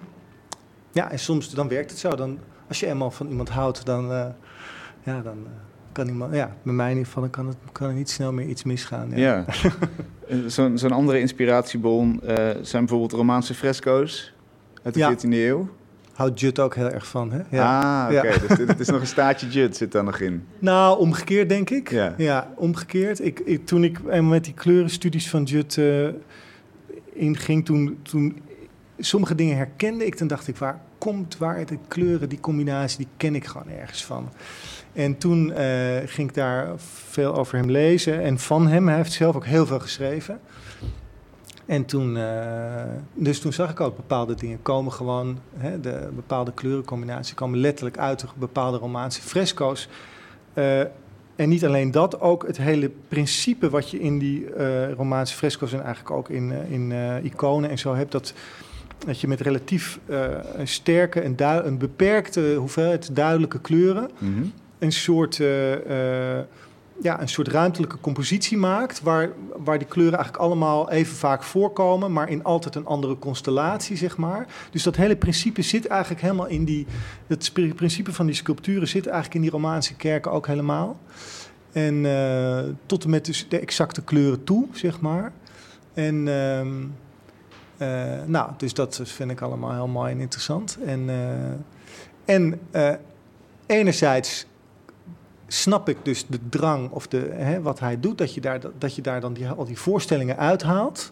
Ja, en soms dan werkt het zo. Dan, als je eenmaal van iemand houdt, dan, ja, dan kan iemand, ja, bij mij in ieder geval, dan kan, het, kan er niet snel meer iets misgaan. Ja. (laughs) Eh, Zo'n zo'n andere inspiratiebron zijn bijvoorbeeld Romaanse fresco's uit de Ja. 14e eeuw. Houdt Jut ook heel erg van, hè? Ja. Ah, oké. Dus dit is nog een staartje Jut zit daar nog in. Nou, omgekeerd denk ik. Ja. omgekeerd. Ik, ik, toen ik met die kleurenstudies van Jut eh, inging, toen, toen sommige dingen herkende ik, dan dacht ik, waar komt, waar de kleuren, die combinatie, die ken ik gewoon ergens van. En toen eh, ging ik daar veel over hem lezen en van hem. Hij heeft zelf ook heel veel geschreven. En toen, eh, dus toen zag ik ook bepaalde dingen komen gewoon, hè, de bepaalde kleurencombinaties komen letterlijk uit de bepaalde Romaanse fresco's. Eh, en niet alleen dat, ook het hele principe wat je in die eh, Romaanse fresco's en eigenlijk ook in, in iconen en zo hebt, dat, dat je met relatief een sterke en een beperkte hoeveelheid duidelijke kleuren Mhm. een soort, ja, een soort ruimtelijke compositie maakt. Waar, waar die kleuren eigenlijk allemaal even vaak voorkomen, maar in altijd een andere constellatie, zeg maar. Dus dat hele principe zit eigenlijk helemaal in die. Het principe van die sculpturen zit eigenlijk in die Romaanse kerken ook helemaal. En eh, tot en met dus de exacte kleuren toe, zeg maar. En. ehm, eh, nou, dus dat vind ik allemaal heel mooi en interessant. En, eh, en enerzijds snap ik dus de drang of de, hè, wat hij doet, dat je daar, dat je daar dan die, al die voorstellingen uithaalt.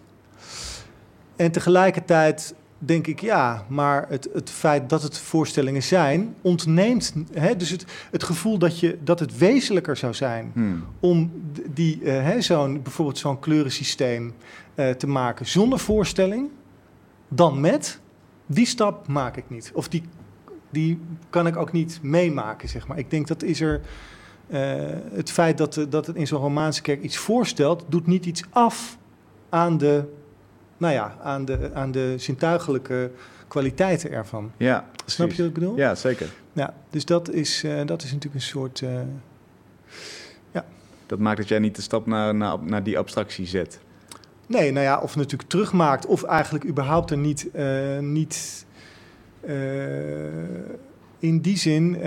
En tegelijkertijd denk ik, ja, maar het, het feit dat het voorstellingen zijn, ontneemt hè, dus het, het gevoel dat, je, dat het wezenlijker zou zijn Hmm. om die, eh, hè, zo'n, bijvoorbeeld zo'n kleurensysteem eh, te maken zonder voorstelling, dan met. Die stap maak ik niet. Of die, die kan ik ook niet meemaken, zeg maar. Ik denk dat is er. Eh, het feit dat, dat het in zo'n Romaanse kerk iets voorstelt, doet niet iets af aan de, nou ja, aan de, aan de zintuigelijke kwaliteiten ervan. Ja, precies. Snap je wat ik bedoel? Ja, zeker. Ja, dus dat is, eh, dat is natuurlijk een soort. eh, Dat maakt dat jij niet de stap naar, naar, naar die abstractie zet. Nee, nou ja, of natuurlijk terugmaakt, of eigenlijk überhaupt er niet, niet in die zin.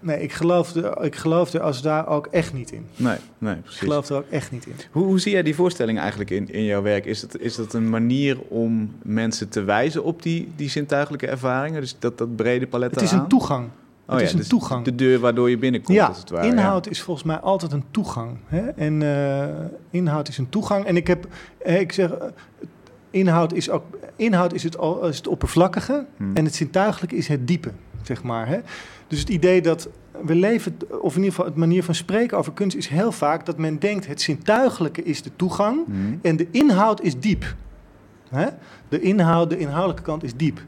Nee, ik geloof, er, ik geloof er als daar ook echt niet in. Nee, nee, Ik precies. geloof er ook echt niet in. Hoe, hoe zie jij die voorstelling eigenlijk in, in jouw werk? Is dat, is dat een manier om mensen te wijzen op die, die zintuigelijke ervaringen? Dus dat, dat brede palet Het is een toegang. Oh het ja, is een dus toegang. De deur waardoor je binnenkomt, ja, als het ware. inhoud is volgens mij altijd een toegang. Hè? En eh, inhoud is een toegang. En ik heb, ik zeg, inhoud is ook, inhoud is het, al, is het oppervlakkige Hmm. en het zintuigelijke is het diepe, zeg maar. Hè? Dus het idee dat we leven, of in ieder geval het manier van spreken over kunst is heel vaak dat men denkt het zintuigelijke is de toegang Hmm. en de inhoud is diep. Hè? De inhoud, de inhoudelijke kant is diep.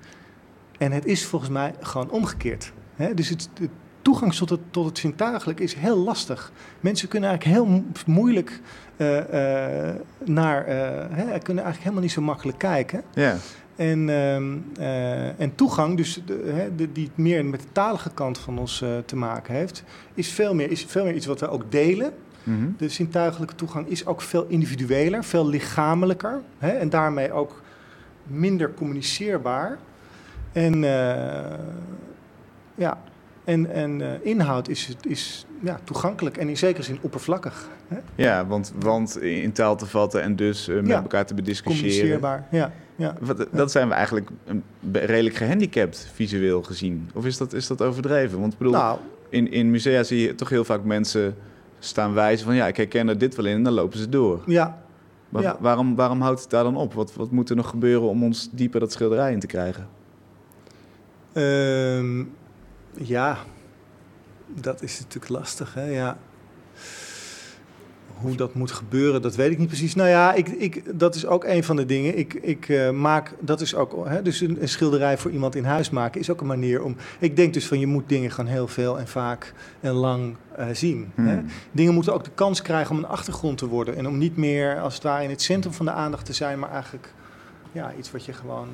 En het is volgens mij gewoon omgekeerd. Hè? Dus het, de toegang tot het, tot het zintuigelijk is heel lastig. Mensen kunnen eigenlijk heel mo- moeilijk eh, eh, naar... eh, hè, kunnen eigenlijk helemaal niet zo makkelijk kijken. Ja, En, ehm, eh, en toegang, dus de, hè, de, die meer met de talige kant van ons eh, te maken heeft... Is veel, meer, is veel meer iets wat we ook delen. Mhm. De zintuigelijke toegang is ook veel individueler, veel lichamelijker. Hè, en daarmee ook minder communiceerbaar. En, eh, ja, en, en inhoud is, is ja, toegankelijk en in zekere zin oppervlakkig. Hè? ja want, want in taal te vatten en dus eh, met Ja. elkaar te bediscussiëren. Communiceerbaar, ja. ja. Wat, dat zijn we eigenlijk een, be- redelijk gehandicapt visueel gezien. Of is dat, is dat overdreven? Want ik bedoel, Nou, in, in musea zie je toch heel vaak mensen staan wijzen van... ja, ik herken er dit wel in en dan lopen ze door. ja, Maar Ja. waarom, waarom houdt het daar dan op? Wat, wat moet er nog gebeuren om ons dieper dat schilderij in te krijgen? Ehm, ja, dat is natuurlijk lastig, hè? Ja. Hoe dat moet gebeuren, dat weet ik niet precies. Nou ja, ik, ik, dat is ook een van de dingen. Ik, ik eh, maak, dat is ook, hè, dus een, een schilderij voor iemand in huis maken is ook een manier om. Ik denk dus van je moet dingen gewoon heel veel en vaak en lang eh, zien. Hè? Hmm. Dingen moeten ook de kans krijgen om een achtergrond te worden en om niet meer als het ware in het centrum van de aandacht te zijn, maar eigenlijk ja, iets wat je gewoon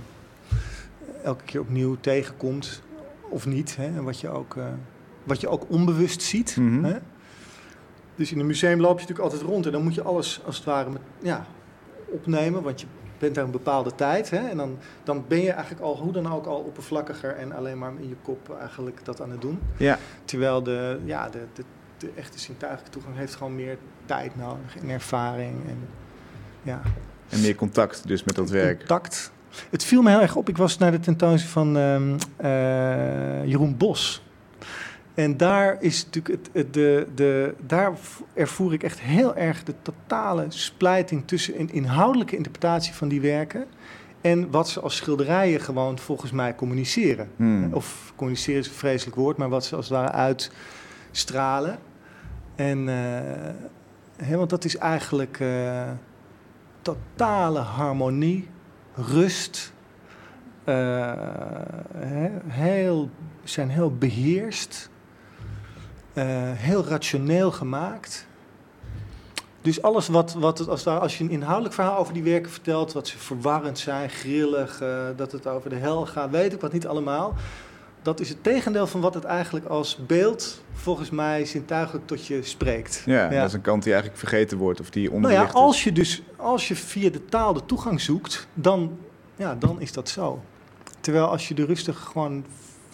elke keer opnieuw tegenkomt of niet. Hè? En wat je ook, eh, wat je ook onbewust ziet. Mhm. Hè? Dus in een museum loop je natuurlijk altijd rond en dan moet je alles als het ware met, ja, opnemen, want je bent daar een bepaalde tijd. Hè? En dan, dan ben je eigenlijk al, hoe dan ook, al oppervlakkiger en alleen maar in je kop eigenlijk dat aan het doen. Ja, Terwijl de, ja, de, de, de echte zintuigelijke toegang heeft gewoon meer tijd nodig en ervaring en ja, en meer contact dus met dat werk. contact. Het viel me heel erg op. Ik was naar de tentoonstelling van ehm, eh, Jeroen Bos. En daar is natuurlijk het, het- de, de, daar ervoer ik echt heel erg de totale splijting tussen een inhoudelijke interpretatie van die werken en wat ze als schilderijen gewoon volgens mij communiceren. Hmm. Of communiceren is een vreselijk woord, maar wat ze als het ware uitstralen. En, eh, want dat is eigenlijk eh, totale harmonie, rust. hè, heel, zijn heel beheerst, eh, heel rationeel gemaakt. Dus alles wat, wat als, daar, als je een inhoudelijk verhaal over die werken vertelt, wat ze verwarrend zijn, grillig, eh, dat het over de hel gaat, weet ik wat niet allemaal. Dat is het tegendeel van wat het eigenlijk als beeld volgens mij zintuigelijk tot je spreekt. Ja, dat is een kant die eigenlijk vergeten wordt of die Nou onderlicht ja, als je dus als je via de taal de toegang zoekt, dan, ja, dan is dat zo. Terwijl als je er rustig gewoon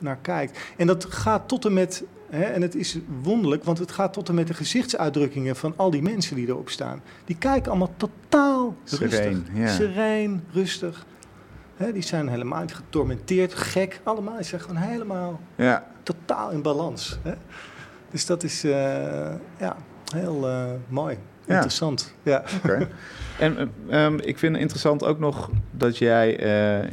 naar kijkt. En dat gaat tot en met, hè, en het is wonderlijk, want het gaat tot en met de gezichtsuitdrukkingen van al die mensen die erop staan. Die kijken allemaal totaal rustig. Sereen, ja. Sereen, rustig. Hè, die zijn helemaal niet getormenteerd, gek. Allemaal, die zijn gewoon helemaal. Ja, totaal in balans. Hè? Dus dat is eh, ja, heel eh, mooi. Ja. Interessant. Ja. (laughs) en eh, ehm, ik vind het interessant ook nog dat jij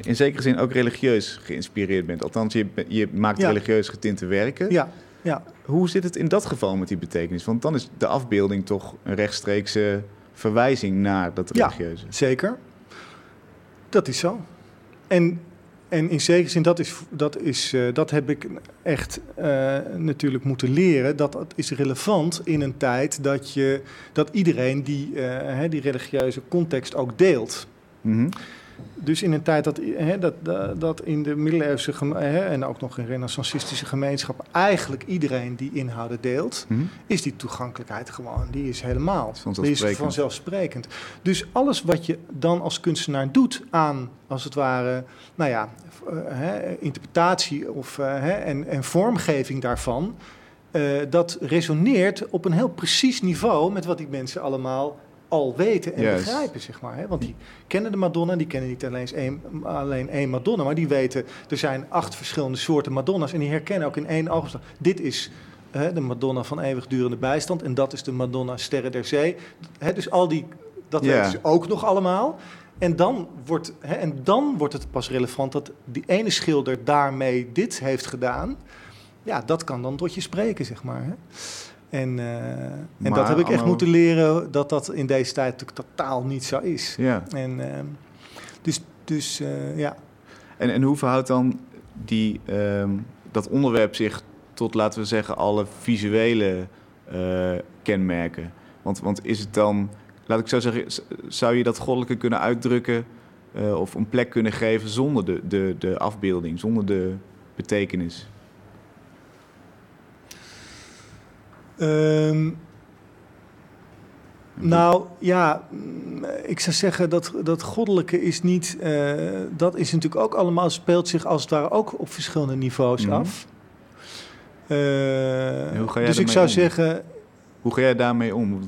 in zekere zin ook religieus geïnspireerd bent. Althans, je, je maakt Ja. religieus getinte werken. ja, ja. Hoe zit het in dat geval met die betekenis? Want dan is de afbeelding toch een rechtstreekse verwijzing naar dat Ja. religieuze. Zeker. Dat is zo. En, en in zekere zin, dat, is, dat, is, eh, dat heb ik echt eh, natuurlijk moeten leren. Dat het is relevant in een tijd dat, je, dat iedereen die, eh, hè, die religieuze context ook deelt. Mhm. Dus in een tijd dat, dat, dat, in de middeleeuwse en ook nog in renaissancistische gemeenschappen eigenlijk iedereen die inhouden deelt, Mhm. is die toegankelijkheid gewoon, die is helemaal. Die is vanzelfsprekend. Dus alles wat je dan als kunstenaar doet aan, als het ware, nou ja, eh, interpretatie of, eh, en, en vormgeving daarvan, eh, dat resoneert op een heel precies niveau met wat die mensen allemaal al weten en begrijpen, zeg maar. Hè? Want die kennen de Madonna, die kennen niet alleen één, alleen één Madonna, maar die weten, er zijn acht verschillende soorten Madonna's en die herkennen ook in één oogopslag. Dit is hè, de Madonna van eeuwigdurende bijstand en dat is de Madonna Sterren der Zee. Hè, dus al die, dat Ja. weten ze ook nog allemaal. En dan, wordt, hè, en dan wordt het pas relevant dat die ene schilder daarmee dit heeft gedaan. Ja, dat kan dan tot je spreken, zeg maar. Hè? En, eh, en Maar dat heb ik echt moeten leren dat dat in deze tijd natuurlijk totaal niet zo is. Ja. En eh, dus, dus eh, ja. En, en hoe verhoudt dan die, ehm, dat onderwerp zich tot, laten we zeggen, alle visuele eh, kenmerken? Want, want is het dan, laat ik zo zeggen, zou je dat goddelijke kunnen uitdrukken of een plek kunnen geven zonder de, de, de afbeelding, zonder de betekenis? Ehm, nou ja, mm, ik zou zeggen dat dat goddelijke is niet. eh, dat is natuurlijk ook allemaal, speelt zich als het ware ook op verschillende niveaus Mhm. af. Eh, hoe ga jij dus ik daarmee zou om? zeggen, Hoe ga jij daarmee om?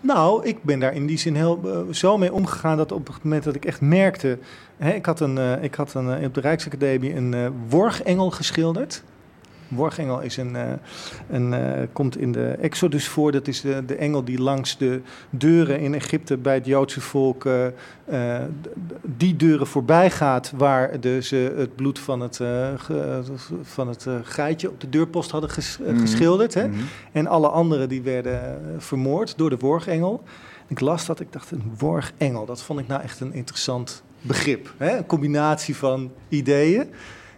Nou, ik ben daar in die zin heel eh, zo mee omgegaan dat op het moment dat ik echt merkte. Hè, ik had, een, ik had een, op de Rijksacademie een worgengel geschilderd. Worgengel is een, eh, een, eh, komt in de Exodus voor. Dat is de, de engel die langs de deuren in Egypte bij het Joodse volk. eh, die deuren voorbij gaat waar de, ze het bloed van het, van het geitje op de deurpost hadden ges- Mhm. geschilderd. Hè? Mhm. En alle anderen die werden vermoord door de worgengel. Ik las dat, ik dacht, een worgengel, dat vond ik nou echt een interessant begrip. Hè? Een combinatie van ideeën.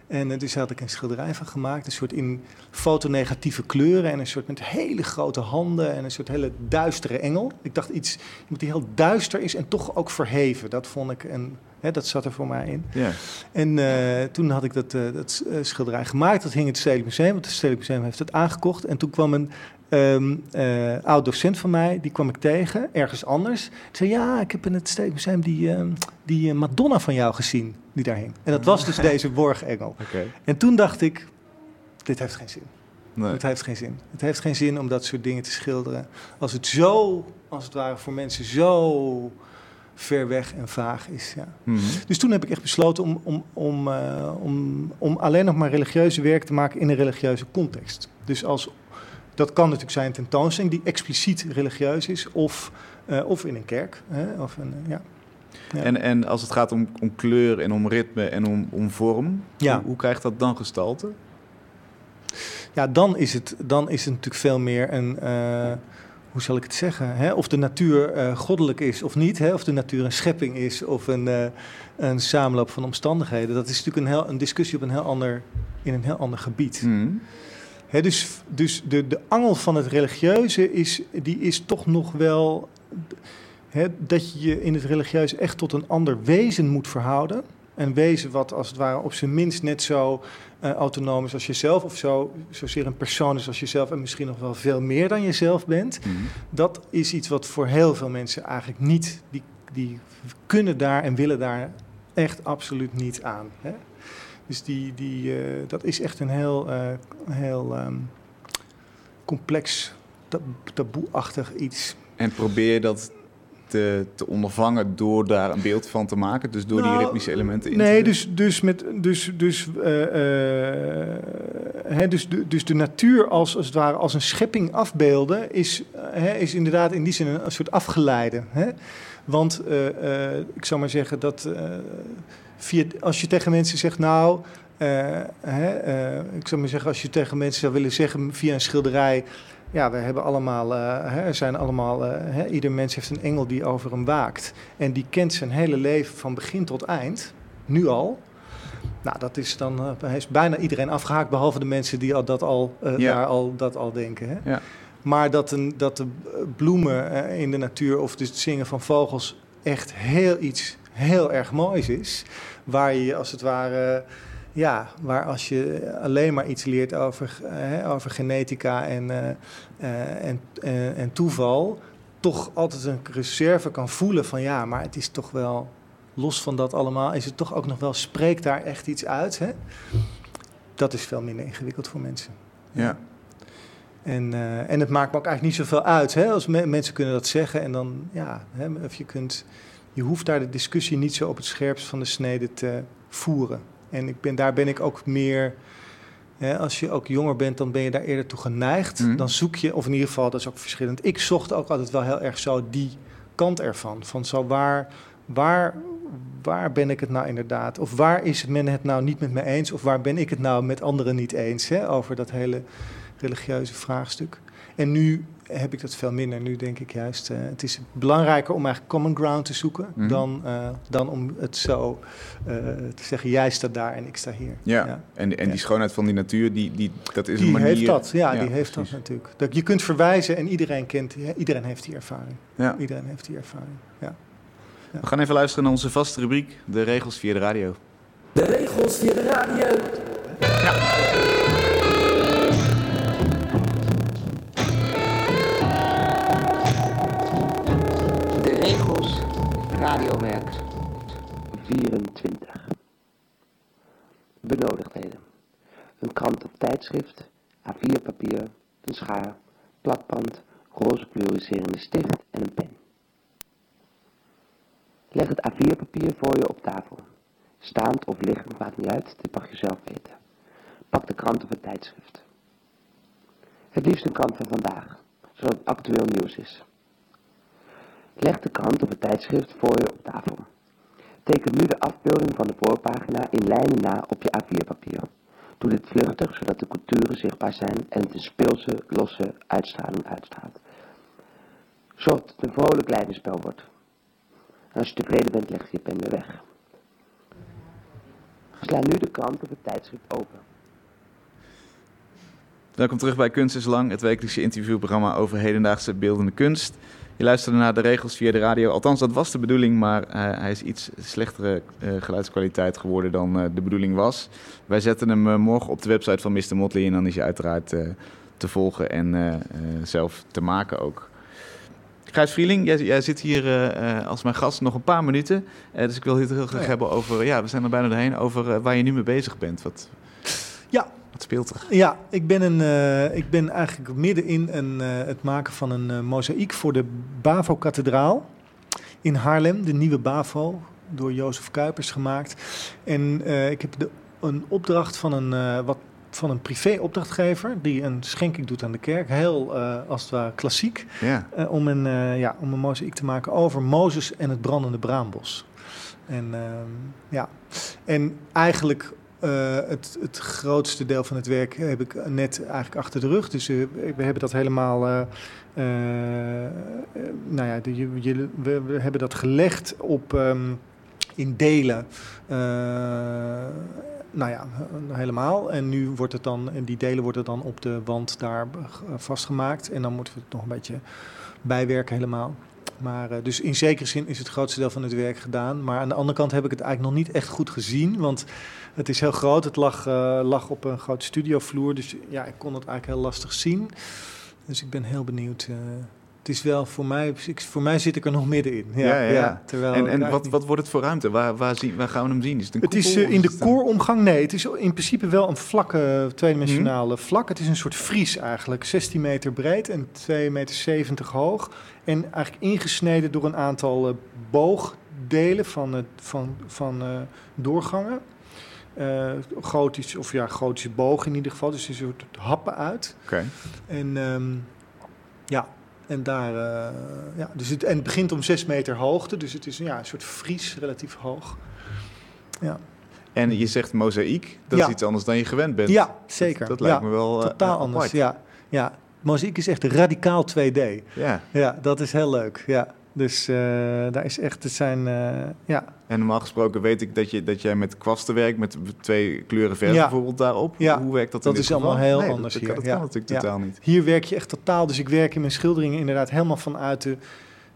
En dus had ik een schilderij van gemaakt, een soort in fotonegatieve kleuren en een soort met hele grote handen en een soort hele duistere engel. Ik dacht iets, die heel duister is en toch ook verheven. Dat vond ik, en hè, dat zat er voor mij in. Ja. En eh, toen had ik dat, eh, dat eh, schilderij gemaakt. Dat hing in het Stedelijk Museum, want het Stedelijk Museum heeft het aangekocht. En toen kwam een eh, oud docent van mij, die kwam ik tegen, ergens anders. Die zei, ja, ik heb in het Stedelijk Museum die, ehm, die Madonna van jou gezien, die daar hing. En dat was dus (laughs) deze borgengel. En toen dacht ik, dit heeft geen zin. Nee. Het heeft geen zin. Het heeft geen zin om dat soort dingen te schilderen. Als het zo, als het ware voor mensen zo ver weg en vaag is. Ja. Mhm. Dus toen heb ik echt besloten om, om, om, eh, om, om alleen nog maar religieuze werk te maken in een religieuze context. Dus als, dat kan natuurlijk zijn een tentoonstelling die expliciet religieus is, of, eh, of in een kerk. Hè, of een, ja. Ja. En, en als het gaat om, om kleur en om ritme en om, om vorm, Ja. hoe, hoe krijgt dat dan gestalte? ja, dan is, het, dan is het natuurlijk veel meer een, eh, hoe zal ik het zeggen? Hè? Of de natuur eh, goddelijk is of niet. Hè? Of de natuur een schepping is of een, eh, een samenloop van omstandigheden. Dat is natuurlijk een, heel, een discussie op een heel ander, in een heel ander gebied. Mm. Hè, dus dus de, de angel van het religieuze is, die is toch nog wel dat je je in het religieuze echt tot een ander wezen moet verhouden. Een wezen wat als het ware op zijn minst net zo eh, autonoom is als jezelf, of zo, zozeer een persoon is als jezelf en misschien nog wel veel meer dan jezelf bent. Mm. Dat is iets wat voor heel veel mensen eigenlijk niet, die, die kunnen daar en willen daar echt absoluut niet aan. Hè? Dus die, die, eh, dat is echt een heel, eh, heel ehm, complex, tab- taboeachtig iets. En probeer dat te, te ondervangen door daar een beeld van te maken? Dus door die Nou, ritmische elementen in te Nee, dus, dus, met, dus, dus, eh, eh, hè, dus, de, dus de natuur als, als het ware als een schepping afbeelden is, eh, hè, is inderdaad in die zin een, een soort afgeleide. Hè? Want ik zou maar zeggen dat via, als je tegen mensen zegt, nou, hè, ik zou maar zeggen, als je tegen mensen zou willen zeggen via een schilderij, ja, we hebben allemaal, eh, hè, er zijn allemaal, eh, hè, ieder mens heeft een engel die over hem waakt. En die kent zijn hele leven van begin tot eind, nu al. Nou, dat is dan, eh, hij is bijna iedereen afgehaakt, behalve de mensen die al dat al, eh, Ja. daar al, dat al denken. Hè? Ja. Maar dat, een, dat de eh, bloemen eh, in de natuur of dus het zingen van vogels echt heel iets heel erg moois is. Waar je als het ware, ja, waar als je alleen maar iets leert over, eh, hè, over genetica en, eh, eh, en, en, en toeval, toch altijd een reserve kan voelen van ja, maar het is toch wel, los van dat allemaal, is het toch ook nog wel, spreekt daar echt iets uit. Hè? Dat is veel minder ingewikkeld voor mensen. Ja. En, en het maakt me ook eigenlijk niet zoveel uit. Hè? Als me- mensen kunnen dat zeggen en dan, ja, hè, of je kunt, je hoeft daar de discussie niet zo op het scherpst van de snede te voeren. En ik ben, daar ben ik ook meer, hè, als je ook jonger bent, dan ben je daar eerder toe geneigd. Mhm. Dan zoek je, of in ieder geval, dat is ook verschillend. Ik zocht ook altijd wel heel erg zo die kant ervan. Van zo waar, waar, waar ben ik het nou inderdaad? Of waar is men het nou niet met me eens? Of waar ben ik het nou met anderen niet eens hè, over dat hele religieuze vraagstuk. En nu heb ik dat veel minder. Nu denk ik juist, eh, het is belangrijker om eigenlijk common ground te zoeken... Mhm. dan, eh, dan om het zo eh, te zeggen, jij staat daar en ik sta hier. Ja. En, en Ja. die schoonheid van die natuur, die, die, dat is een Die manier... heeft dat, ja, Ja, die heeft precies. dat natuurlijk. Dat je kunt verwijzen en iedereen kent, ja, iedereen heeft die ervaring. Ja. Iedereen heeft die ervaring, ja. We gaan even luisteren naar onze vaste rubriek, de regels via de radio. De regels via de radio. De radiomerk. 24. Benodigdheden. Een krant of tijdschrift, A4 papier, een schaar, plakband, roze fluoriserende stift en een pen. Leg het A4 papier voor je op tafel. Staand of liggend, maakt niet uit, dit mag je zelf weten. Pak de krant of het tijdschrift. Het liefst een krant van vandaag, zodat het actueel nieuws is. Leg de krant of het tijdschrift voor je op tafel. Teken nu de afbeelding van de voorpagina in lijnen na op je A4-papier. Doe dit vluchtig, zodat de coutures zichtbaar zijn en het een speelse, losse uitstraling uitstraalt. Zorg het een vrolijk lijdenspel wordt. Als je tevreden bent, leg je je pen weer weg. Sla nu de krant of het tijdschrift open. Welkom terug bij Kunst is Lang, het wekelijkse interviewprogramma over hedendaagse beeldende kunst. Je luisterde naar de regels via de radio. Althans, dat was de bedoeling, maar eh, hij is iets slechtere eh, geluidskwaliteit geworden dan eh, de bedoeling was. Wij zetten hem morgen op de website van Mr. Motley en dan is hij uiteraard te volgen en zelf te maken ook. Gijs Vrieling, jij, jij zit hier als mijn gast nog een paar minuten. Dus ik wil het heel graag ja. hebben over, ja, we zijn er bijna doorheen, over waar je nu mee bezig bent. Wat, Ja, wat speelt er? Ja, ik ben, een, eh, ik ben eigenlijk midden in een, eh, het maken van een eh, mozaïek voor de Bavo-kathedraal in Haarlem. De nieuwe Bavo, door Jozef Kuipers gemaakt. En ik heb de, een opdracht van een, wat, van een privé-opdrachtgever... die een schenking doet aan de kerk. Heel, als het ware, klassiek. Om, een, ja, om een mozaïek te maken over Mozes en het brandende braambos. En, ehm, ja. en eigenlijk Eh, het, het grootste deel van het werk heb ik net eigenlijk achter de rug. Dus eh, we hebben dat helemaal. eh, nou ja, we, hebben dat gelegd op. ehm, in delen. Nou ja, helemaal. En nu wordt het dan, en die delen worden dan op de wand daar vastgemaakt. En dan moeten we het nog een beetje bijwerken helemaal. Maar, eh, dus in zekere zin is het grootste deel van het werk gedaan. Maar aan de andere kant heb ik het eigenlijk nog niet echt goed gezien. Want het is heel groot. Het lag, eh, lag op een grote studiovloer. Dus ja, ik kon het eigenlijk heel lastig zien. Dus ik ben heel benieuwd. Het is wel voor mij, voor mij zit ik er nog middenin. Ja, Ja, ja, ja. terwijl En, en wat, wat wordt het voor ruimte? Waar, waar, zien, waar gaan we hem zien? Is het een het is eh, in de kooromgang, nee, het is in principe wel een vlakke tweedimensionale Mhm. vlak. Het is een soort vries eigenlijk, 16 meter breed en 2,70 meter hoog. En eigenlijk ingesneden door een aantal eh, boogdelen van, van, van eh, doorgangen. Eh gotisch, of ja, gotische bogen in ieder geval. Dus er soort happen uit. Oké. En ja, en daar, eh, ja, dus het, en het begint om 6 meter hoogte. Dus het is ja, een soort vries, relatief hoog. Ja. En je zegt mozaïek, dat Ja. is iets anders dan je gewend bent. Ja, zeker. Dat, dat lijkt ja, me wel eh, totaal anders. Ja, ja. Mozaïek is echt radicaal 2D. Ja. Ja, dat is heel leuk. Ja. Dus eh, daar is echt, het zijn, eh, ja, En normaal gesproken weet ik dat, je, dat jij met kwasten werkt, met twee kleuren verf Ja. bijvoorbeeld daarop. Ja. Hoe werkt dat Dat in dit is allemaal geval? heel Nee, anders dat, hier. Dat, Ja. kan natuurlijk Ja. totaal niet. Hier werk je echt totaal, dus ik werk in mijn schilderingen inderdaad helemaal vanuit de,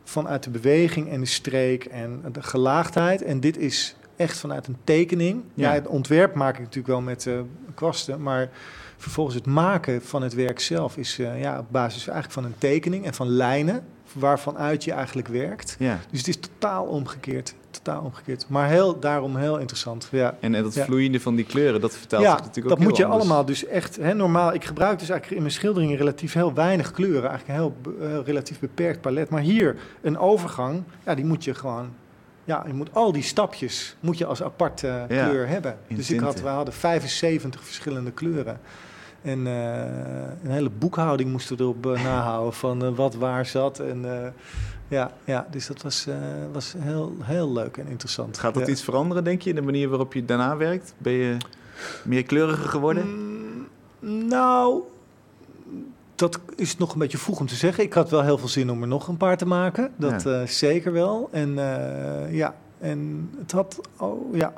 vanuit de beweging en de streek en de gelaagdheid. En dit is echt vanuit een tekening. Ja. Ja. het ontwerp maak ik natuurlijk wel met eh, kwasten, maar vervolgens het maken van het werk zelf is eh, ja, op basis eigenlijk van een tekening en van lijnen waarvan uit je eigenlijk werkt. Ja. Dus het is totaal omgekeerd, totaal omgekeerd. Maar heel, daarom heel interessant. Ja. En, en dat Ja. vloeiende van die kleuren, dat vertelt Ja, zich natuurlijk dat ook moet je anders. allemaal dus echt hè, normaal. Ik gebruik dus eigenlijk in mijn schilderingen relatief heel weinig kleuren, eigenlijk een heel eh, relatief beperkt palet. Maar hier een overgang, ja, die moet je gewoon. Ja, je moet al die stapjes moet je als apart eh, kleur hebben. Dus ik had, we hadden 75 verschillende kleuren. En eh, een hele boekhouding moesten we erop eh, nahouden van eh, wat waar zat. En ja, ja, dus dat was, was heel, heel leuk en interessant. Gaat dat Ja. iets veranderen, denk je, in de manier waarop je daarna werkt? Ben je meer kleuriger geworden? Mm, nou, dat is nog een beetje vroeg om te zeggen. Ik had wel heel veel zin om er nog een paar te maken. Dat Ja. zeker wel. En ja, en het had, oh ja.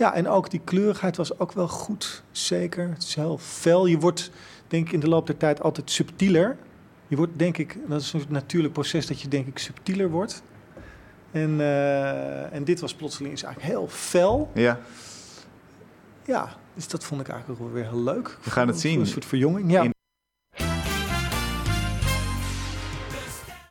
Ja, en ook die kleurigheid was ook wel goed, zeker. Het is heel fel. Je wordt, denk ik, in de loop der tijd altijd subtieler. Je wordt, denk ik, dat is een natuurlijk proces dat je, denk ik, subtieler wordt. En, eh, en dit was plotseling is eigenlijk heel fel. Ja, Ja, dus dat vond ik eigenlijk ook wel weer heel leuk. We gaan het zien. Een soort verjonging, ja. In-